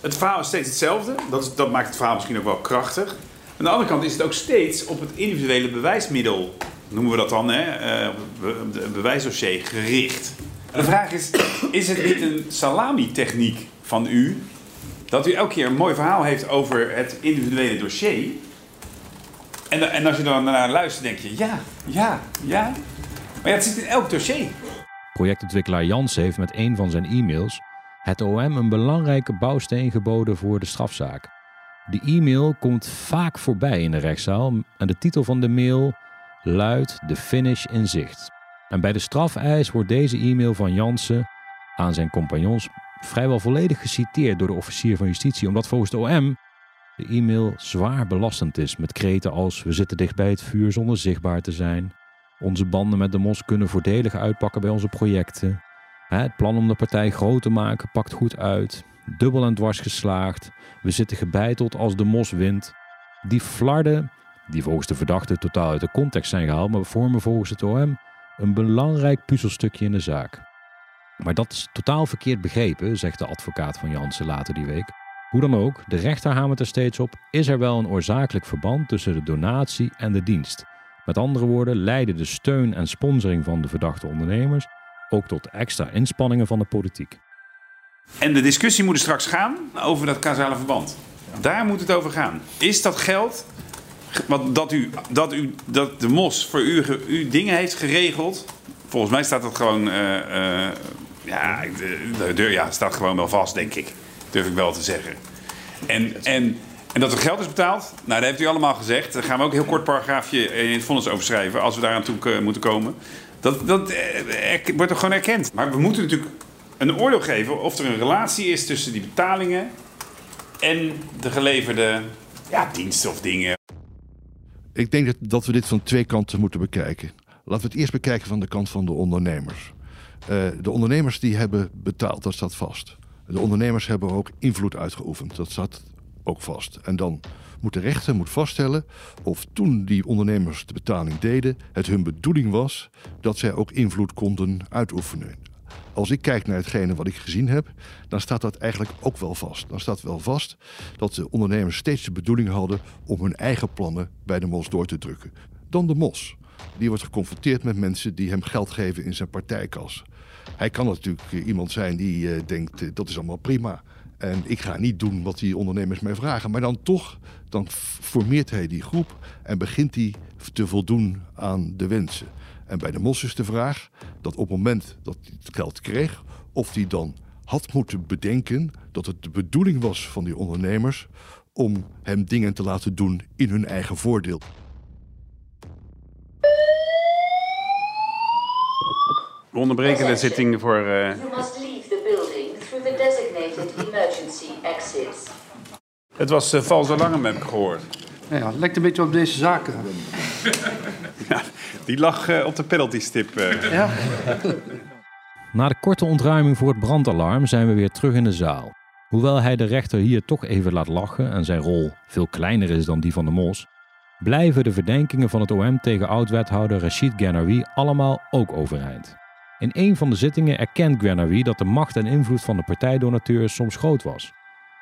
het verhaal is steeds hetzelfde. Dat, dat maakt het verhaal misschien ook wel krachtig. Aan de andere kant is het ook steeds op het individuele bewijsmiddel, noemen we dat dan, hè, be, bewijsdossier gericht. De vraag is, is het niet een salami-techniek van u... dat u elke keer een mooi verhaal heeft over het individuele dossier... en, en als je dan naar luistert, denk je, ja, ja, ja... Maar ja, het zit in elk dossier. Projectontwikkelaar Jans heeft met een van zijn e-mails... het OM een belangrijke bouwsteen geboden voor de strafzaak. Die e-mail komt vaak voorbij in de rechtszaal... en de titel van de mail luidt De finish in zicht... En bij de strafeis wordt deze e-mail van Jansen aan zijn compagnons vrijwel volledig geciteerd door de officier van justitie, omdat volgens de OM de e-mail zwaar belastend is met kreten als we zitten dicht bij het vuur zonder zichtbaar te zijn. Onze banden met de mos kunnen voordelig uitpakken bij onze projecten. Het plan om de partij groot te maken pakt goed uit. Dubbel en dwars geslaagd. We zitten gebeiteld als de mos wint. Die flarden, die volgens de verdachte totaal uit de context zijn gehaald, maar vormen volgens het OM een belangrijk puzzelstukje in de zaak. Maar dat is totaal verkeerd begrepen, zegt de advocaat van Jansen later die week. Hoe dan ook, de rechter hamert er steeds op: is er wel een oorzakelijk verband tussen de donatie en de dienst? Met andere woorden, leiden de steun en sponsoring van de verdachte ondernemers ook tot extra inspanningen van de politiek. En de discussie moet er straks gaan over dat causale verband. Daar moet het over gaan. Is dat geld want dat, u, dat, u, dat de MOS voor u, dingen heeft geregeld. Volgens mij staat dat gewoon. Uh, ja, de ja, staat gewoon wel vast, denk ik. Durf ik wel te zeggen. En, en, en dat er geld is betaald, nou, dat heeft u allemaal gezegd. Daar gaan we ook een heel kort paragraafje in het vonnis over schrijven. Als we daaraan toe moeten komen. Dat, dat wordt er gewoon erkend. Maar we moeten natuurlijk een oordeel geven of er een relatie is tussen die betalingen en de geleverde ja, diensten of dingen. Ik denk dat, dat we dit van twee kanten moeten bekijken. Laten we het eerst bekijken van de kant van de ondernemers. Uh, de ondernemers die hebben betaald, dat staat vast. De ondernemers hebben ook invloed uitgeoefend, dat staat ook vast. En dan moet de rechter moet vaststellen of toen die ondernemers de betaling deden, het hun bedoeling was dat zij ook invloed konden uitoefenen. Als ik kijk naar hetgene wat ik gezien heb, dan staat dat eigenlijk ook wel vast. Dan staat wel vast dat de ondernemers steeds de bedoeling hadden om hun eigen plannen bij de mos door te drukken. Dan de mos. Die wordt geconfronteerd met mensen die hem geld geven in zijn partijkas. Hij kan natuurlijk iemand zijn die uh, denkt, uh, dat is allemaal prima. En ik ga niet doen wat die ondernemers mij vragen. Maar dan toch, dan formeert hij die groep en begint hij te voldoen aan de wensen. En bij de mos is de vraag dat op het moment dat hij het geld kreeg, of hij dan had moeten bedenken dat het de bedoeling was van die ondernemers om hem dingen te laten doen in hun eigen voordeel. We onderbreken de zitting voor. Uh... exits. Het was uh, vals alarm, heb ik gehoord. Ja, het lijkt een beetje op deze zaken. <laughs> ja, die lag uh, op de penaltystip. Uh. Ja. Na de korte ontruiming voor het brandalarm zijn we weer terug in de zaal. Hoewel hij de rechter hier toch even laat lachen en zijn rol veel kleiner is dan die van de Mos, blijven de verdenkingen van het OM tegen oud-wethouder Rachid Guernaoui allemaal ook overeind. In een van de zittingen erkent Guernaoui dat de macht en invloed van de partijdonateurs soms groot was.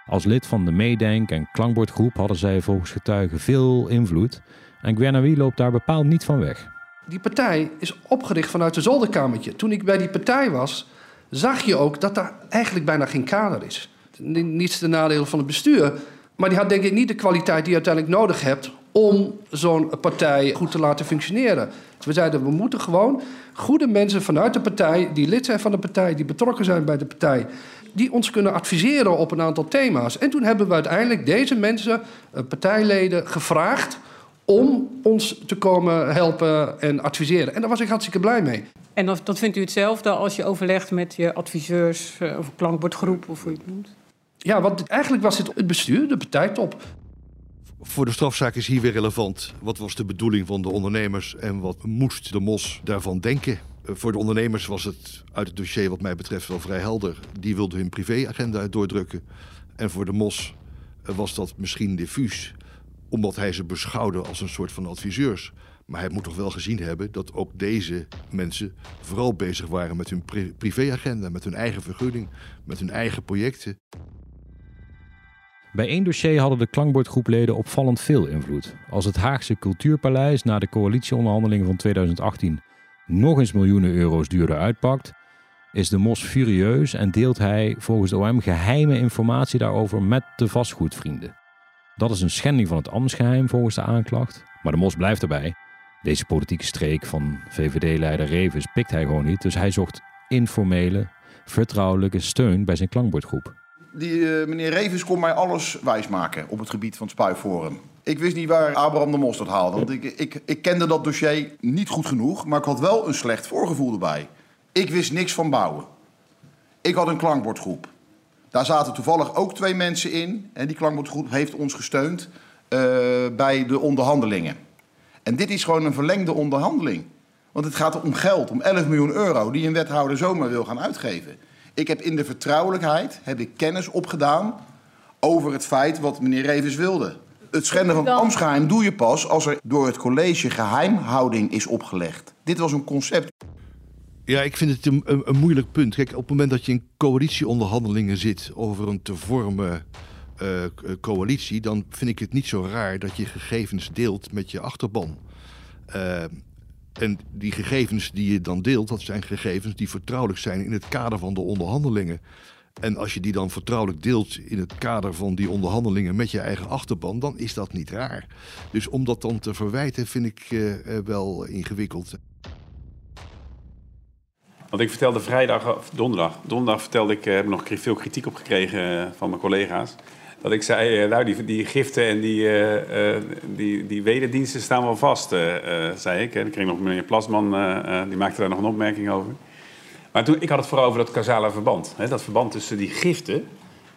Als lid van de Meedenk- en klankbordgroep hadden zij volgens getuigen veel invloed en Guernaoui loopt daar bepaald niet van weg. Die partij is opgericht vanuit een zolderkamertje. Toen ik bij die partij was, zag je ook dat daar eigenlijk bijna geen kader is. Niets ten nadele van het bestuur, maar die had denk ik niet de kwaliteit die je uiteindelijk nodig hebt om zo'n partij goed te laten functioneren. We zeiden, we moeten gewoon goede mensen vanuit de partij, die lid zijn van de partij, die betrokken zijn bij de partij, die ons kunnen adviseren op een aantal thema's. En toen hebben we uiteindelijk deze mensen, eh, partijleden, gevraagd om ons te komen helpen en adviseren. En daar was ik hartstikke blij mee. En dat, dat vindt u hetzelfde als je overlegt met je adviseurs eh, of klankbordgroep of hoe je het noemt? Ja, want eigenlijk was het het bestuur, de partijtop. Voor de strafzaak is hier weer relevant. Wat was de bedoeling van de ondernemers en wat moest de MOS daarvan denken? Voor de ondernemers was het uit het dossier wat mij betreft wel vrij helder. Die wilden hun privéagenda doordrukken. En voor de MOS eh, was dat misschien diffuus, omdat hij ze beschouwde als een soort van adviseurs. Maar hij moet toch wel gezien hebben dat ook deze mensen vooral bezig waren met hun pri- privéagenda, met hun eigen vergunning, met hun eigen projecten. Bij één dossier hadden de klankbordgroepleden opvallend veel invloed. Als het Haagse Cultuurpaleis na de coalitieonderhandelingen van 2018 nog eens miljoenen euro's duurder uitpakt, is de Mos furieus en deelt hij volgens de OM geheime informatie daarover met de vastgoedvrienden. Dat is een schending van het ambtsgeheim volgens de aanklacht, maar de Mos blijft erbij. Deze politieke streek van VVD-leider Revens pikt hij gewoon niet, dus hij zocht informele, vertrouwelijke steun bij zijn klankbordgroep. Die eh, meneer Revens kon mij alles wijsmaken op het gebied van het Spuiforum. Ik wist niet waar Abraham de Mos dat haalde. Want ik, ik, ik kende dat dossier niet goed genoeg. Maar ik had wel een slecht voorgevoel erbij. Ik wist niks van bouwen. Ik had een klankbordgroep. Daar zaten toevallig ook twee mensen in. En die klankbordgroep heeft ons gesteund eh, bij de onderhandelingen. En dit is gewoon een verlengde onderhandeling. Want het gaat om geld, om 11 miljoen euro... die een wethouder zomaar wil gaan uitgeven. Ik heb in de vertrouwelijkheid heb ik kennis opgedaan over het feit wat meneer Revens wilde. Het schenden van het ambtsgeheim doe je pas als er door het college geheimhouding is opgelegd. Dit was een concept. Ja, ik vind het een, een, een moeilijk punt. Kijk, op het moment dat je in coalitieonderhandelingen zit over een te vormen eh, k- coalitie, dan vind ik het niet zo raar dat je gegevens deelt met je achterban. Eh, en die gegevens die je dan deelt, dat zijn gegevens die vertrouwelijk zijn in het kader van de onderhandelingen. En als je die dan vertrouwelijk deelt in het kader van die onderhandelingen met je eigen achterban, dan is dat niet raar. Dus om dat dan te verwijten, vind ik eh, eh, wel ingewikkeld. Want ik vertelde vrijdag, of donderdag, donderdag vertelde ik, eh, heb nog veel kritiek op gekregen van mijn collega's. Dat ik zei, nou die, die giften en die, eh, die, die wederdiensten staan wel vast, zei ik. En ik kreeg nog meneer Plasman, die maakte daar nog een opmerking over. Maar toen, ik had het vooral over dat causale verband. Hè, dat verband tussen die giften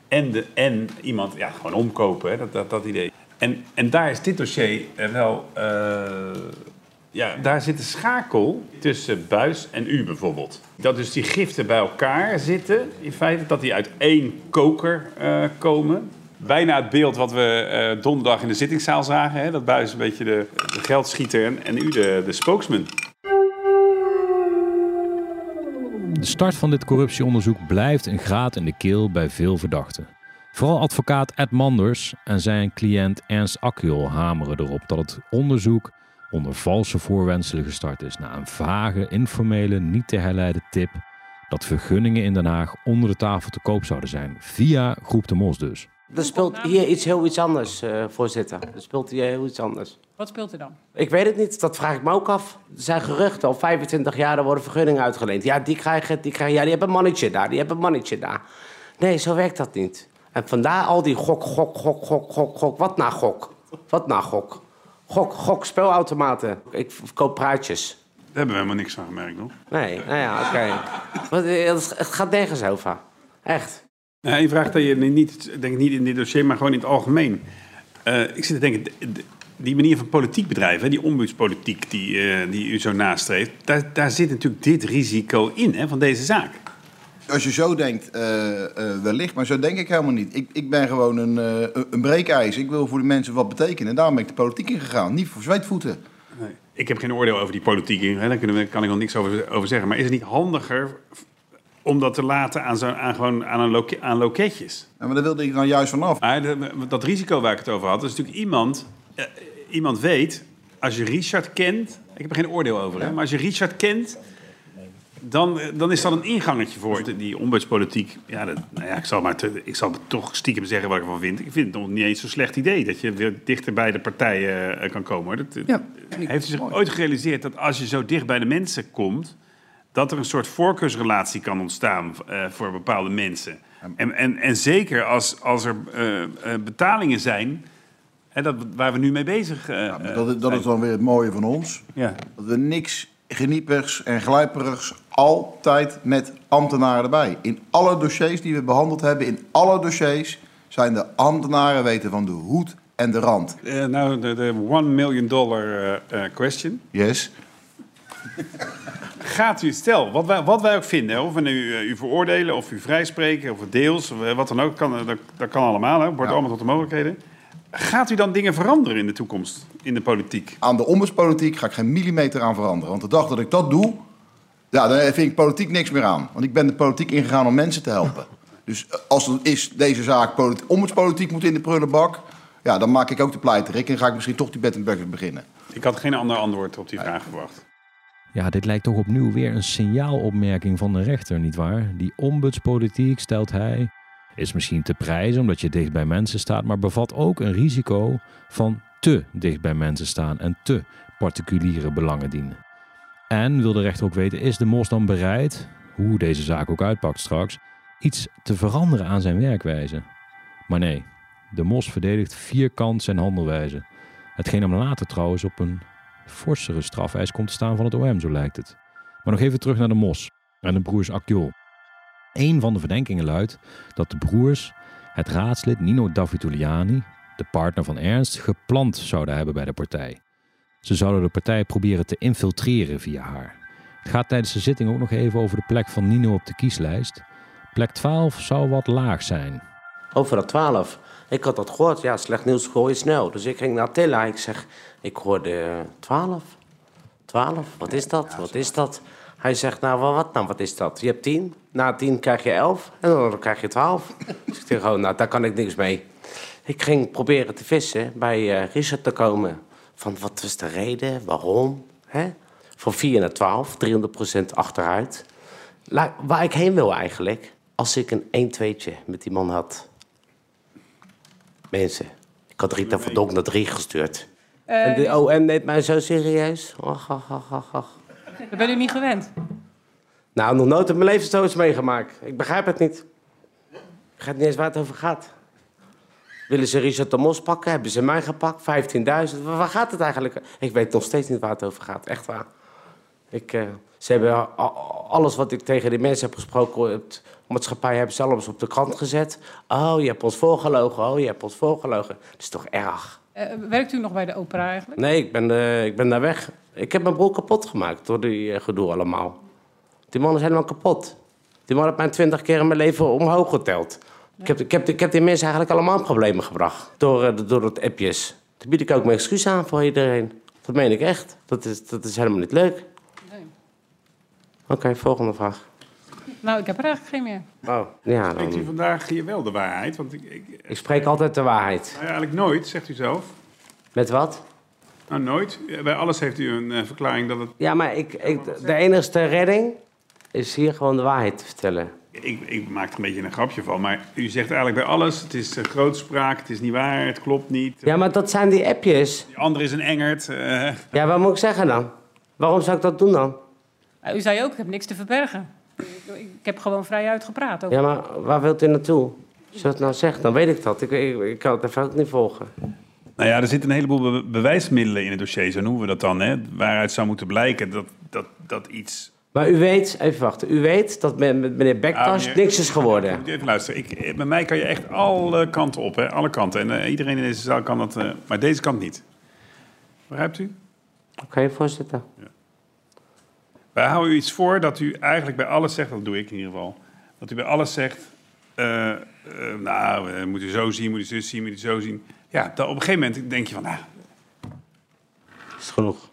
en, de, en iemand ja, gewoon omkopen, hè, dat, dat, idee. En, en daar is dit dossier eh, wel... eh, ja, daar zit een schakel tussen buis en u bijvoorbeeld. Dat dus die giften bij elkaar zitten, in feite, dat die uit één koker eh, komen. Bijna het beeld wat we donderdag in de zittingszaal zagen. Hè? Dat buis een beetje de, de geldschieter en, en u de, de spokesman. De start van dit corruptieonderzoek blijft een graat in de keel bij veel verdachten. Vooral advocaat Ed Manders en zijn cliënt Ernst Akjol hameren erop dat het onderzoek onder valse voorwendselen gestart is na een vage, informele, niet te herleiden tip dat vergunningen in Den Haag onder de tafel te koop zouden zijn, via Groep de Mos dus. Er speelt hier iets heel iets anders, eh, voorzitter. Er speelt hier heel iets anders. Wat speelt er dan? Ik weet het niet, dat vraag ik me ook af. Er zijn geruchten, al 25 jaar er worden vergunningen uitgeleend. Ja, die krijgen, die krijgen, ja, die hebben een mannetje daar, die hebben een mannetje daar. Nee, zo werkt dat niet. En vandaar al die gok, gok, gok, gok, gok, gok. Wat na gok? Wat na gok? Gok, gok, speelautomaten. Ik verkoop praatjes. Daar hebben we helemaal niks van gemerkt, nog. Nee, nou ja, oké. Want, Het het gaat nergens over. Echt. Nou, één vraag dat je niet, denk ik niet in dit dossier, maar gewoon in het algemeen. Eh, ik zit te denken, die manier van politiek bedrijven, die ombudspolitiek die, eh, die u zo nastreeft, daar, daar zit natuurlijk dit risico in hè, van deze zaak. Als je zo denkt, eh, wellicht, maar zo denk ik helemaal niet. Ik, ik ben gewoon een, eh, een breekijs. Ik wil voor de mensen wat betekenen. En daarom ben ik de politiek ingegaan. Niet voor zweetvoeten. Nee. Ik heb geen oordeel over die politiek, hè, daar kunnen we, kan ik nog niks over, over zeggen. Maar is het niet handiger om dat te laten aan, zo, aan, gewoon aan, een loke, aan loketjes? Ja, maar daar wilde ik nou juist vanaf. Dat risico waar ik het over had, is natuurlijk iemand... eh, iemand weet, als je Richard kent... Ik heb er geen oordeel over, hè, maar als je Richard kent... Dan, dan is dat een ingangetje voor die ombudspolitiek. Ja, dat, nou ja, ik, zal maar te- ik zal toch stiekem zeggen wat ik ervan vind. Ik vind het nog niet eens zo'n slecht idee dat je weer dichter bij de partijen eh, kan komen. Hoor. Dat, Ja, heeft u zich ooit gerealiseerd dat als je zo dicht bij de mensen komt, dat er een soort voorkeursrelatie kan ontstaan eh, voor bepaalde mensen. En, en, en zeker als, als er eh, eh, betalingen zijn, hè, dat, waar we nu mee bezig Ja, maar dat, is- dat zijn. is dan weer het mooie van ons. Ja. Dat we niks geniepers en glijperigs altijd met ambtenaren erbij. In alle dossiers die we behandeld hebben, in alle dossiers zijn de ambtenaren weten van de hoed en de rand. Nou, de, de one million dollar question. Yes. Gaat u, stel, wat wij, wat wij ook vinden, of we nu eh, u veroordelen of u vrijspreken of deels, eh, wat dan ook, kan, eh, dat, dat kan allemaal, hè, wordt allemaal tot de mogelijkheden. Gaat u dan dingen veranderen in de toekomst, in de politiek? Aan de ombudspolitiek ga ik geen millimeter aan veranderen. Want de dag dat ik dat doe, ja, dan vind ik politiek niks meer aan. Want ik ben de politiek ingegaan om mensen te helpen. Dus als er is deze zaak politi- ombudspolitiek moet in de prullenbak... Ja, dan maak ik ook de pleiterik en ga ik misschien toch die bed en beginnen. Ik had geen ander antwoord op die vraag verwacht. Ja, dit lijkt toch opnieuw weer een signaalopmerking van de rechter, nietwaar? Die ombudspolitiek, stelt hij, is misschien te prijzen omdat je dicht bij mensen staat, maar bevat ook een risico van te dicht bij mensen staan en te particuliere belangen dienen. En wil de rechter ook weten, is de mos dan bereid, hoe deze zaak ook uitpakt straks, iets te veranderen aan zijn werkwijze? Maar nee, de mos verdedigt vierkant zijn handelwijze. Hetgeen hem later trouwens op een forsere strafeis komt te staan van het OM, zo lijkt het. Maar nog even terug naar de mos en de broers Akjol. Een van de verdenkingen luidt dat de broers het raadslid Nino Davituliani, de partner van Ernst, geplant zouden hebben bij de partij. Ze zouden de partij proberen te infiltreren via haar. Het gaat tijdens de zitting ook nog even over de plek van Nino op de kieslijst. Plek 12 zou wat laag zijn. Over dat 12. Ik had dat gehoord. Ja, slecht nieuws gooi snel. Dus ik ging naar Tilla. Ik zeg, ik hoorde eh, 12. 12, wat is dat? Wat is dat? Hij zegt, nou, wat nou, wat is dat? Je hebt 10. Na 10 krijg je 11. En dan krijg je 12. Dus ik zeg gewoon, nou, daar kan ik niks mee. Ik ging proberen te vissen bij eh, Richard te komen. Van wat was de reden? Waarom? Hè? Van 4 naar 12, 300% achteruit. Waar ik heen wil eigenlijk, als ik een 1-2'tje met die man had. Mensen, ik had Rita van Donk naar 3 gestuurd. Eh, en de OM neemt mij zo serieus. Ach, ach, ach, ach, ach. Dat ben u niet gewend. Nou, nog nooit in mijn leven zoiets meegemaakt. Ik begrijp het niet. Ik begrijp niet eens waar het over gaat. Willen ze Richard de Mos pakken? Hebben ze mij gepakt? 15.000? Waar waar gaat het eigenlijk? Ik weet nog steeds niet waar het over gaat. Echt waar. Ik, eh, ze hebben alles wat ik tegen die mensen heb gesproken... Het maatschappij hebben zelfs op de krant gezet. Oh, je hebt ons voorgelogen. Oh, je hebt ons voorgelogen. Dat is toch erg? Eh, werkt u nog bij de opera eigenlijk? Nee, ik ben, eh, ik ben daar weg. Ik heb mijn broer kapot gemaakt door die eh, gedoe allemaal. Die man is helemaal kapot. Die man heeft mij twintig keer in mijn leven omhoog geteld. Ik, heb, ik, heb, ik heb die mensen eigenlijk allemaal problemen gebracht. Door, door het appjes. Daar bied ik ook mijn excuus aan voor iedereen. Dat meen ik echt. Dat is, dat is helemaal niet leuk. Oké, volgende vraag. Nou, ik heb er eigenlijk geen meer. Oh, ja, Spreekt u dan... vandaag hier wel de waarheid? Want ik, ik, Ik spreek altijd de waarheid. nou, eigenlijk nooit, zegt u zelf. Met wat? Nou, nooit. Bij alles heeft u een eh, verklaring dat het... Ja, maar ik, ik, de enigste redding is hier gewoon de waarheid te vertellen. Ik, ik maak er een beetje een grapje van, maar u zegt eigenlijk bij alles... het is grootspraak, het is niet waar, het klopt niet. Ja, maar dat zijn die appjes. Die andere is een engert. eh. Ja, wat moet ik zeggen dan? Waarom zou ik dat doen dan? Nou, u zei ook, ik heb niks te verbergen. Ik, ik heb gewoon vrij uitgepraat. Over. Ja, maar waar wilt u naartoe? Als je het nou zegt, dan weet ik dat. Ik, ik, ik kan het even ook niet volgen. Nou ja, er zitten een heleboel be- bewijsmiddelen in het dossier, zo noemen we dat dan. Hè? Waaruit zou moeten blijken dat, dat, dat iets... Maar u weet, even wachten, u weet dat met, meneer Bektas Ah, meneer- niks is geworden. Moet u Even luisteren, ik, eh, bij mij kan je echt alle kanten op, hè? alle kanten. En eh, iedereen in deze zaal kan dat, eh, maar deze kant niet. Begrijpt u? Oké, voorzitter. Wij houden u iets voor dat u eigenlijk bij alles zegt, dat doe ik in ieder geval, dat u bij alles zegt, eh, eh, nou, eh, moet u zo zien, moet u zus zien, moet u zo zien. Ja, dan op een gegeven moment denk je van, nou, Is genoeg.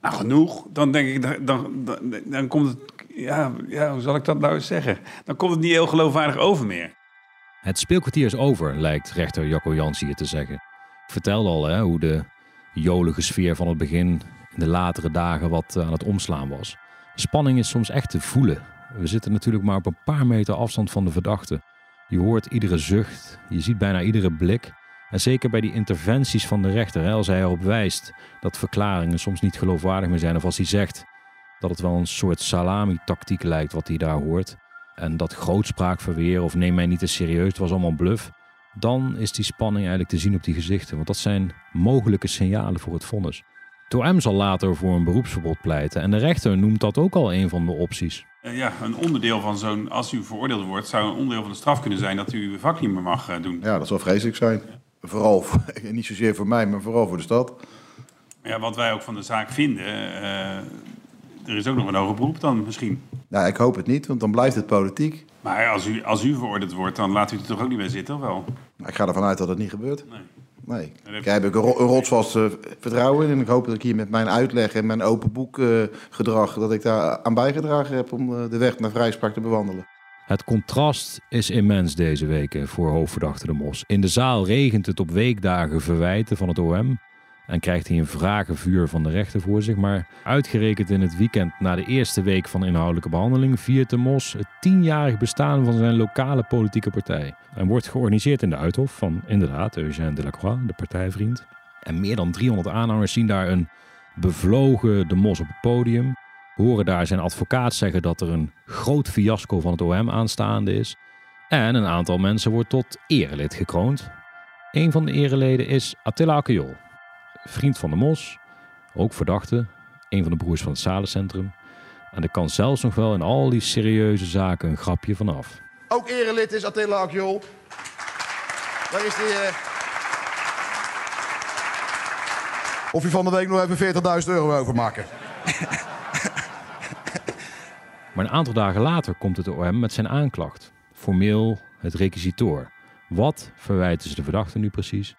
nou genoeg. Dan denk ik, dan, dan, dan, dan komt het, ja, ja, hoe zal ik dat nou eens zeggen? Dan komt het niet heel geloofwaardig over meer. Het speelkwartier is over, lijkt rechter Jacco Jans hier te zeggen. Ik vertelde al hè, hoe de jolige sfeer van het begin in de latere dagen wat eh, aan het omslaan was. Spanning is soms echt te voelen. We zitten natuurlijk maar op een paar meter afstand van de verdachte. Je hoort iedere zucht, je ziet bijna iedere blik. En zeker bij die interventies van de rechter, als hij erop wijst dat verklaringen soms niet geloofwaardig meer zijn, of als hij zegt dat het wel een soort salami-tactiek lijkt wat hij daar hoort. En dat grootspraakverweer of neem mij niet te serieus, het was allemaal bluff. Dan is die spanning eigenlijk te zien op die gezichten. Want dat zijn mogelijke signalen voor het vonnis. Toem zal later voor een beroepsverbod pleiten. En de rechter noemt dat ook al een van de opties. Eh, ja, een onderdeel van zo'n, als u veroordeeld wordt, zou een onderdeel van de straf kunnen zijn dat u uw vak niet meer mag eh, doen. Ja, dat zou vreselijk zijn. Vooral, voor- <laughs> niet zozeer voor mij, maar vooral voor de stad. Ja, wat wij ook van de zaak vinden, eh, er is ook nog een hoger beroep dan misschien. Nou, ik hoop het niet, want dan blijft het politiek. Maar als u, als u veroordeeld wordt, dan laat u er toch ook niet bij zitten, of wel? Maar ik ga ervan uit dat het niet gebeurt. Nee. Nee. Daar heb ik een, ro- een rotsvast eh, vertrouwen in. En ik hoop dat ik hier met mijn uitleg en mijn open boek eh, gedrag... dat ik daar aan bijgedragen heb om eh, de weg naar vrijspraak te bewandelen. Het contrast is immens deze weken voor hoofdverdachte de Mos. In de zaal regent het op weekdagen verwijten van het OM. En krijgt hij een vragenvuur van de rechter voor zich. Maar uitgerekend in het weekend na de eerste week van inhoudelijke behandeling... viert de Mos het tienjarig bestaan van zijn lokale politieke partij. En wordt georganiseerd in de Uithof van inderdaad Eugène Delacroix, de partijvriend. En meer dan 300 aanhangers zien daar een bevlogen de Mos op het podium. Horen daar zijn advocaat zeggen dat er een groot fiasco van het OM aanstaande is. En een aantal mensen wordt tot erelid gekroond. Een van de ereleden is Attila Akkejool, vriend van de Mos, ook verdachte, een van de broers van het Salencentrum. En er kan zelfs nog wel in al die serieuze zaken een grapje vanaf. Ook erelid is Attila Akjol. Waar is die... eh? Of je van de week nog even 40.000 euro overmaken. <laughs> Maar een aantal dagen later komt het OM met zijn aanklacht. Formeel het requisitoor. Wat verwijten ze de verdachte nu precies?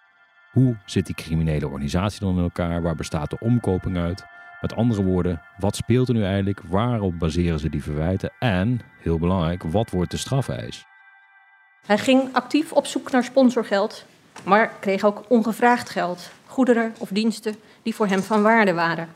Hoe zit die criminele organisatie dan in elkaar? Waar bestaat de omkoping uit? Met andere woorden, wat speelt er nu eigenlijk? Waarop baseren ze die verwijten? En, heel belangrijk, wat wordt de strafeis? Hij ging actief op zoek naar sponsorgeld, maar kreeg ook ongevraagd geld, goederen of diensten die voor hem van waarde waren.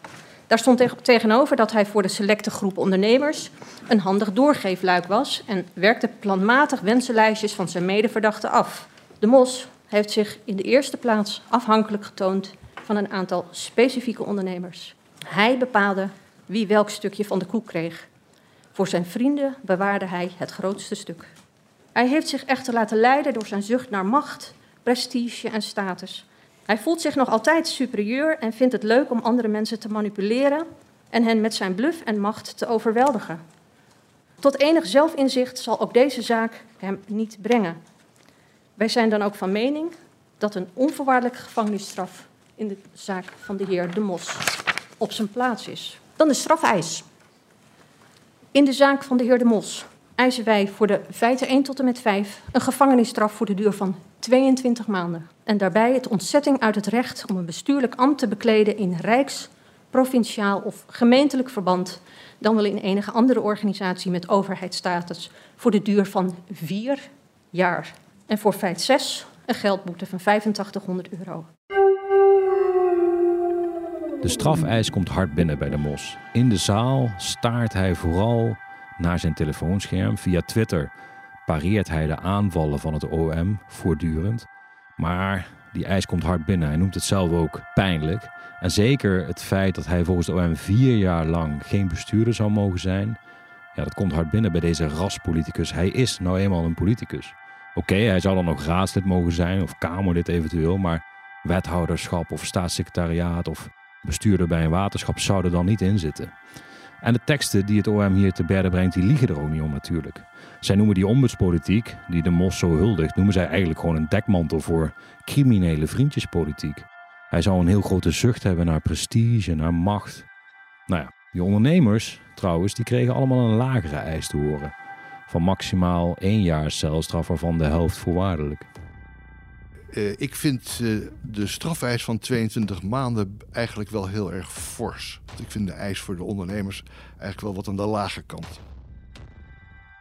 Daar stond teg- tegenover dat hij voor de selecte groep ondernemers een handig doorgeefluik was en werkte planmatig wensenlijstjes van zijn medeverdachten af. De Mos heeft zich in de eerste plaats afhankelijk getoond van een aantal specifieke ondernemers. Hij bepaalde wie welk stukje van de koek kreeg. Voor zijn vrienden bewaarde hij het grootste stuk. Hij heeft zich echter laten leiden door zijn zucht naar macht, prestige en status. Hij voelt zich nog altijd superieur en vindt het leuk om andere mensen te manipuleren en hen met zijn bluf en macht te overweldigen. Tot enig zelfinzicht zal ook deze zaak hem niet brengen. Wij zijn dan ook van mening dat een onvoorwaardelijke gevangenisstraf in de zaak van de heer De Mos op zijn plaats is. Dan de strafeis. In de zaak van de heer De Mos eisen wij voor de feiten 1 tot en met 5 een gevangenisstraf voor de duur van 22 maanden. En daarbij het ontzetting uit het recht om een bestuurlijk ambt te bekleden in rijks, provinciaal of gemeentelijk verband, dan wel in enige andere organisatie met overheidsstatus, voor de duur van 4 jaar. En voor feit 6 een geldboete van 8500 euro. De strafeis komt hard binnen bij de Mos. In de zaal staart hij vooral naar zijn telefoonscherm. Via Twitter pareert hij de aanvallen van het OM voortdurend. Maar die eis komt hard binnen. Hij noemt het zelf ook pijnlijk. En zeker het feit dat hij volgens het OM vier jaar lang geen bestuurder zou mogen zijn. Ja, dat komt hard binnen bij deze raspoliticus. Hij is nou eenmaal een politicus. Oké, hij zou dan nog raadslid mogen zijn of kamerlid eventueel. Maar wethouderschap of staatssecretariaat of bestuurder bij een waterschap zou er dan niet in zitten. En de teksten die het OM hier te berden brengt, die liegen er ook niet om natuurlijk. Zij noemen die ombudspolitiek, die de Mos zo huldigt, noemen zij eigenlijk gewoon een dekmantel voor criminele vriendjespolitiek. Hij zou een heel grote zucht hebben naar prestige, naar macht. Nou ja, die ondernemers trouwens, die kregen allemaal een lagere eis te horen. Van maximaal één jaar celstraf, waarvan de helft voorwaardelijk. Eh, ik vind eh, de strafeis van 22 maanden eigenlijk wel heel erg fors. Want ik vind de eis voor de ondernemers eigenlijk wel wat aan de lage kant.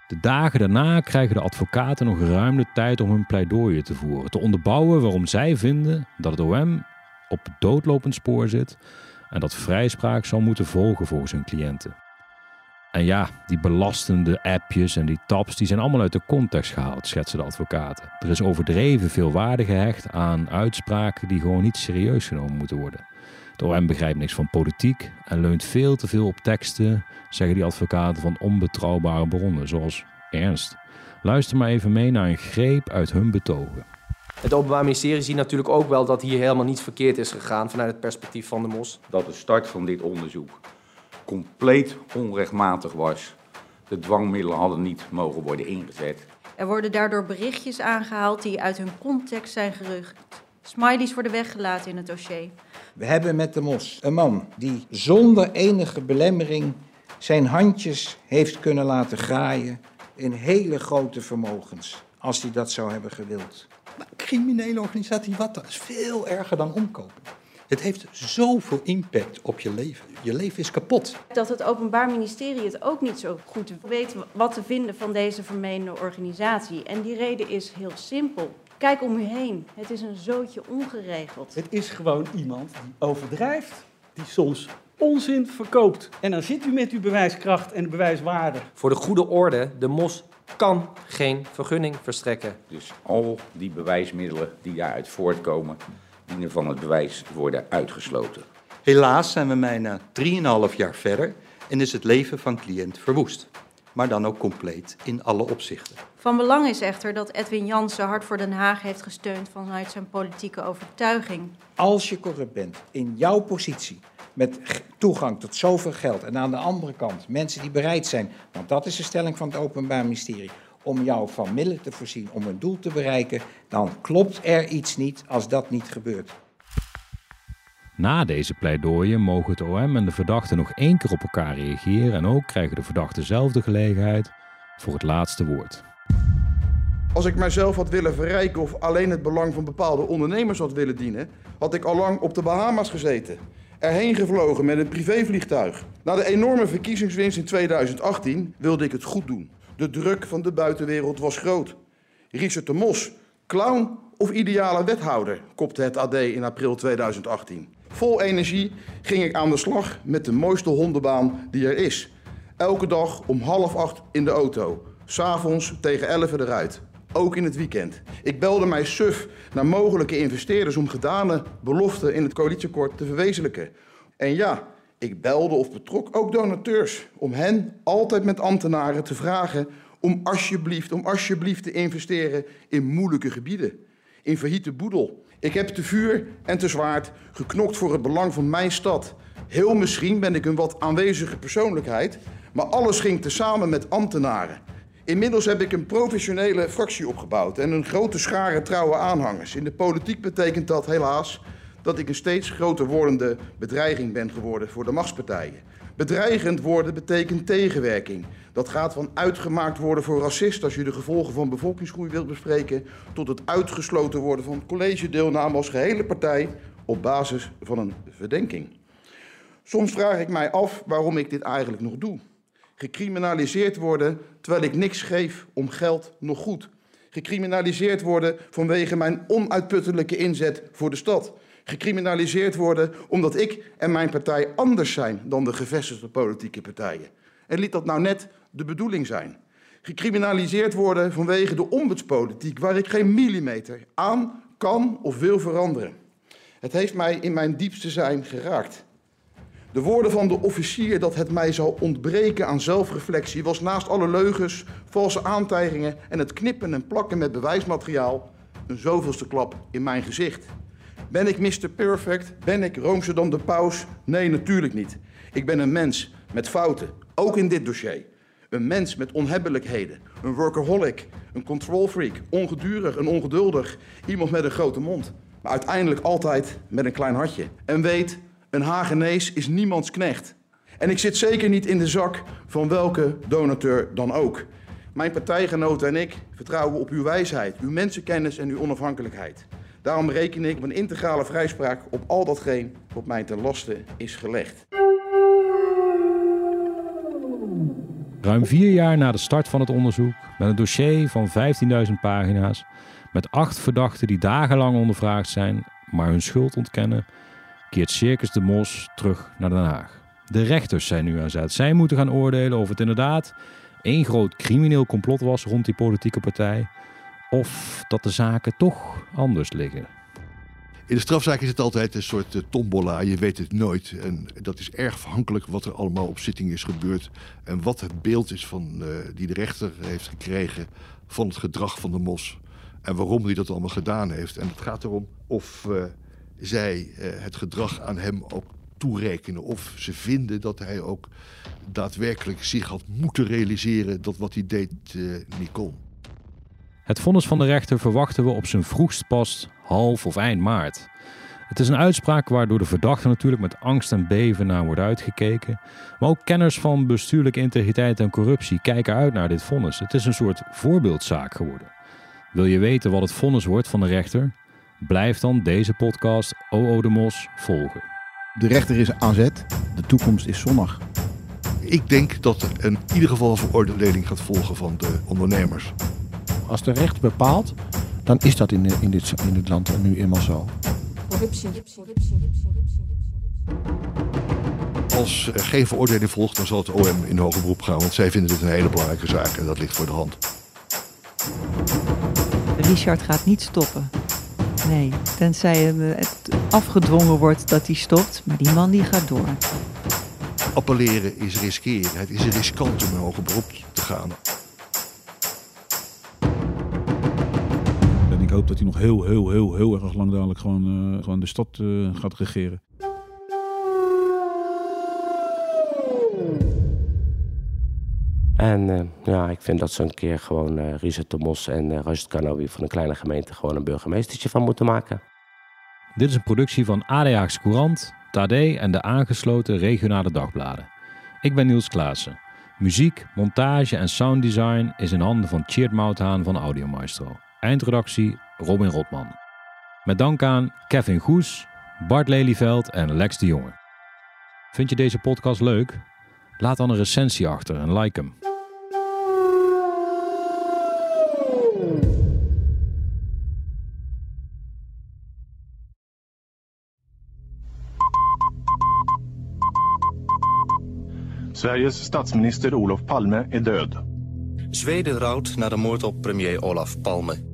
De dagen daarna krijgen de advocaten nog ruim de tijd om hun pleidooien te voeren. Te onderbouwen waarom zij vinden dat het OM op doodlopend spoor zit en dat vrijspraak zal moeten volgen volgens hun cliënten. En ja, die belastende appjes en die tabs, die zijn allemaal uit de context gehaald, schetsen de advocaten. Er is overdreven veel waarde gehecht aan uitspraken die gewoon niet serieus genomen moeten worden. De OM begrijpt niks van politiek en leunt veel te veel op teksten, zeggen die advocaten van onbetrouwbare bronnen, zoals Ernst. Luister maar even mee naar een greep uit hun betogen. Het Openbaar Ministerie ziet natuurlijk ook wel dat hier helemaal niets verkeerd is gegaan vanuit het perspectief van de MOS. Dat de start van dit onderzoek compleet onrechtmatig was. De dwangmiddelen hadden niet mogen worden ingezet. Er worden daardoor berichtjes aangehaald die uit hun context zijn gerucht. Smileys worden weggelaten in het dossier. We hebben met de mos een man die zonder enige belemmering zijn handjes heeft kunnen laten graaien in hele grote vermogens, als hij dat zou hebben gewild. Maar criminele organisatie, wat dat is veel erger dan omkopen. Het heeft zoveel impact op je leven. Je leven is kapot. Dat het Openbaar Ministerie het ook niet zo goed weet wat te vinden van deze vermeende organisatie. En die reden is heel simpel. Kijk om u heen. Het is een zootje ongeregeld. Het is gewoon iemand die overdrijft, die soms onzin verkoopt. En dan zit u met uw bewijskracht en bewijswaarde. Voor de goede orde, de MOS kan geen vergunning verstrekken. Dus al die bewijsmiddelen die daaruit voortkomen, van het bewijs worden uitgesloten. Helaas zijn we bijna 3,5 jaar verder en is het leven van cliënt verwoest. Maar dan ook compleet in alle opzichten. Van belang is echter dat Edwin Jansen Hart voor Den Haag heeft gesteund vanuit zijn politieke overtuiging. Als je corrupt bent, in jouw positie, met toegang tot zoveel geld. En aan de andere kant mensen die bereid zijn, want dat is de stelling van het Openbaar Ministerie, om jou van middelen te voorzien om een doel te bereiken, dan klopt er iets niet als dat niet gebeurt. Na deze pleidooien mogen het OM en de verdachte nog één keer op elkaar reageren en ook krijgen de verdachten zelf de gelegenheid voor het laatste woord. Als ik mijzelf had willen verrijken of alleen het belang van bepaalde ondernemers had willen dienen, had ik al lang op de Bahama's gezeten. Erheen gevlogen met een privévliegtuig. Na de enorme verkiezingswinst in 2018 wilde ik het goed doen. De druk van de buitenwereld was groot. Richard de Mos, clown of ideale wethouder, kopte het AD in april 2018. Vol energie ging ik aan de slag met de mooiste hondenbaan die er is. Elke dag om half acht in de auto. S'avonds tegen elf eruit. Ook in het weekend. Ik belde mij suf naar mogelijke investeerders om gedane beloften in het coalitieakkoord te verwezenlijken. En ja, ik belde of betrok ook donateurs om hen altijd met ambtenaren te vragen om alsjeblieft, om alsjeblieft te investeren in moeilijke gebieden. In verhitte boedel. Ik heb te vuur en te zwaard geknokt voor het belang van mijn stad. Heel misschien ben ik een wat aanwezige persoonlijkheid, maar alles ging tezamen met ambtenaren. Inmiddels heb ik een professionele fractie opgebouwd en een grote schare trouwe aanhangers. In de politiek betekent dat helaas dat ik een steeds groter wordende bedreiging ben geworden voor de machtspartijen. Bedreigend worden betekent tegenwerking. Dat gaat van uitgemaakt worden voor racist als je de gevolgen van bevolkingsgroei wilt bespreken, tot het uitgesloten worden van collegedeelname als gehele partij op basis van een verdenking. Soms vraag ik mij af waarom ik dit eigenlijk nog doe. Gecriminaliseerd worden terwijl ik niks geef om geld nog goed. Gecriminaliseerd worden vanwege mijn onuitputtelijke inzet voor de stad. Gecriminaliseerd worden omdat ik en mijn partij anders zijn dan de gevestigde politieke partijen. En liet dat nou net de bedoeling zijn. Gecriminaliseerd worden vanwege de ombudspolitiek waar ik geen millimeter aan kan of wil veranderen. Het heeft mij in mijn diepste zijn geraakt. De woorden van de officier dat het mij zou ontbreken aan zelfreflectie was naast alle leugens, valse aantijgingen en het knippen en plakken met bewijsmateriaal een zoveelste klap in mijn gezicht. Ben ik Mr. Perfect? Ben ik Roomse dan de paus? Nee, natuurlijk niet. Ik ben een mens met fouten, ook in dit dossier. Een mens met onhebbelijkheden, een workaholic, een control freak, ongedurig en ongeduldig, iemand met een grote mond. Maar uiteindelijk altijd met een klein hartje. En weet, een Hagenees is niemands knecht. En ik zit zeker niet in de zak van welke donateur dan ook. Mijn partijgenoten en ik vertrouwen op uw wijsheid, uw mensenkennis en uw onafhankelijkheid. Daarom reken ik op een integrale vrijspraak op al datgene wat mij ten laste is gelegd. Ruim vier jaar na de start van het onderzoek, met een dossier van 15.000 pagina's, met acht verdachten die dagenlang ondervraagd zijn, maar hun schuld ontkennen, keert Circus de Mos terug naar Den Haag. De rechters zijn nu aan zet. Zij moeten gaan oordelen of het inderdaad één groot crimineel complot was rond die politieke partij, of dat de zaken toch anders liggen. In de strafzaak is het altijd een soort uh, tombola. Je weet het nooit. En dat is erg afhankelijk wat er allemaal op zitting is gebeurd. En wat het beeld is van, uh, die de rechter heeft gekregen van het gedrag van de mos. En waarom hij dat allemaal gedaan heeft. En het gaat erom of uh, zij het gedrag aan hem ook toerekenen. Of ze vinden dat hij ook daadwerkelijk zich had moeten realiseren dat wat hij deed niet kon. Het vonnis van de rechter verwachten we op zijn vroegst pas half of eind maart. Het is een uitspraak waardoor de verdachte natuurlijk met angst en beven naar wordt uitgekeken. Maar ook kenners van bestuurlijke integriteit en corruptie kijken uit naar dit vonnis. Het is een soort voorbeeldzaak geworden. Wil je weten wat het vonnis wordt van de rechter? Blijf dan deze podcast OO de Mos volgen. De rechter is aan zet. De toekomst is zonnig. Ik denk dat er in ieder geval een veroordeling gaat volgen van de ondernemers. Als de recht bepaalt, dan is dat in, in, dit, in dit land nu eenmaal zo. Corruptie. Als er geen veroordeling volgt, dan zal het OM in hoger beroep gaan. Want zij vinden dit een hele belangrijke zaak en dat ligt voor de hand. Richard gaat niet stoppen. Nee, tenzij het afgedwongen wordt dat hij stopt. Maar die man die gaat door. Appelleren is riskeren. Het is riskant om in hoger beroep te gaan. Hoop dat hij nog heel, heel, heel, heel erg lang dadelijk gewoon, uh, gewoon de stad uh, gaat regeren. En uh, ja, ik vind dat ze een keer gewoon uh, Richard de Mos en uh, Rashid van een kleine gemeente gewoon een burgemeestertje van moeten maken. Dit is een productie van AD Courant, Tade en de aangesloten regionale dagbladen. Ik ben Niels Klaassen. Muziek, montage en sounddesign is in handen van Tjeerd Mouthaan van Audio Maestro. Eindredactie Robin Rotman. Met dank aan Kevin Goes, Bart Lelyveld en Lex de Jonge. Vind je deze podcast leuk? Laat dan een recensie achter en like hem. Sveriges statsminister Olof Palme är död. Zweden rouwt na de moord op premier Olaf Palme.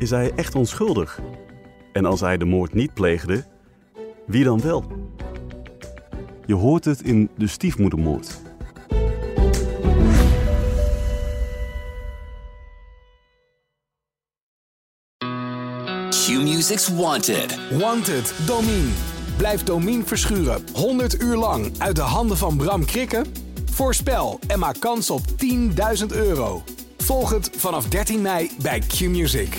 Is hij echt onschuldig? En als hij de moord niet pleegde, wie dan wel? Je hoort het in de stiefmoedermoord. Q-Music's Wanted. Wanted, Domine. Blijf Domine verschuren 100 uur lang uit de handen van Bram Krikken? Voorspel en maak kans op 10.000 euro. Volg het vanaf 13 mei bij Q-Music.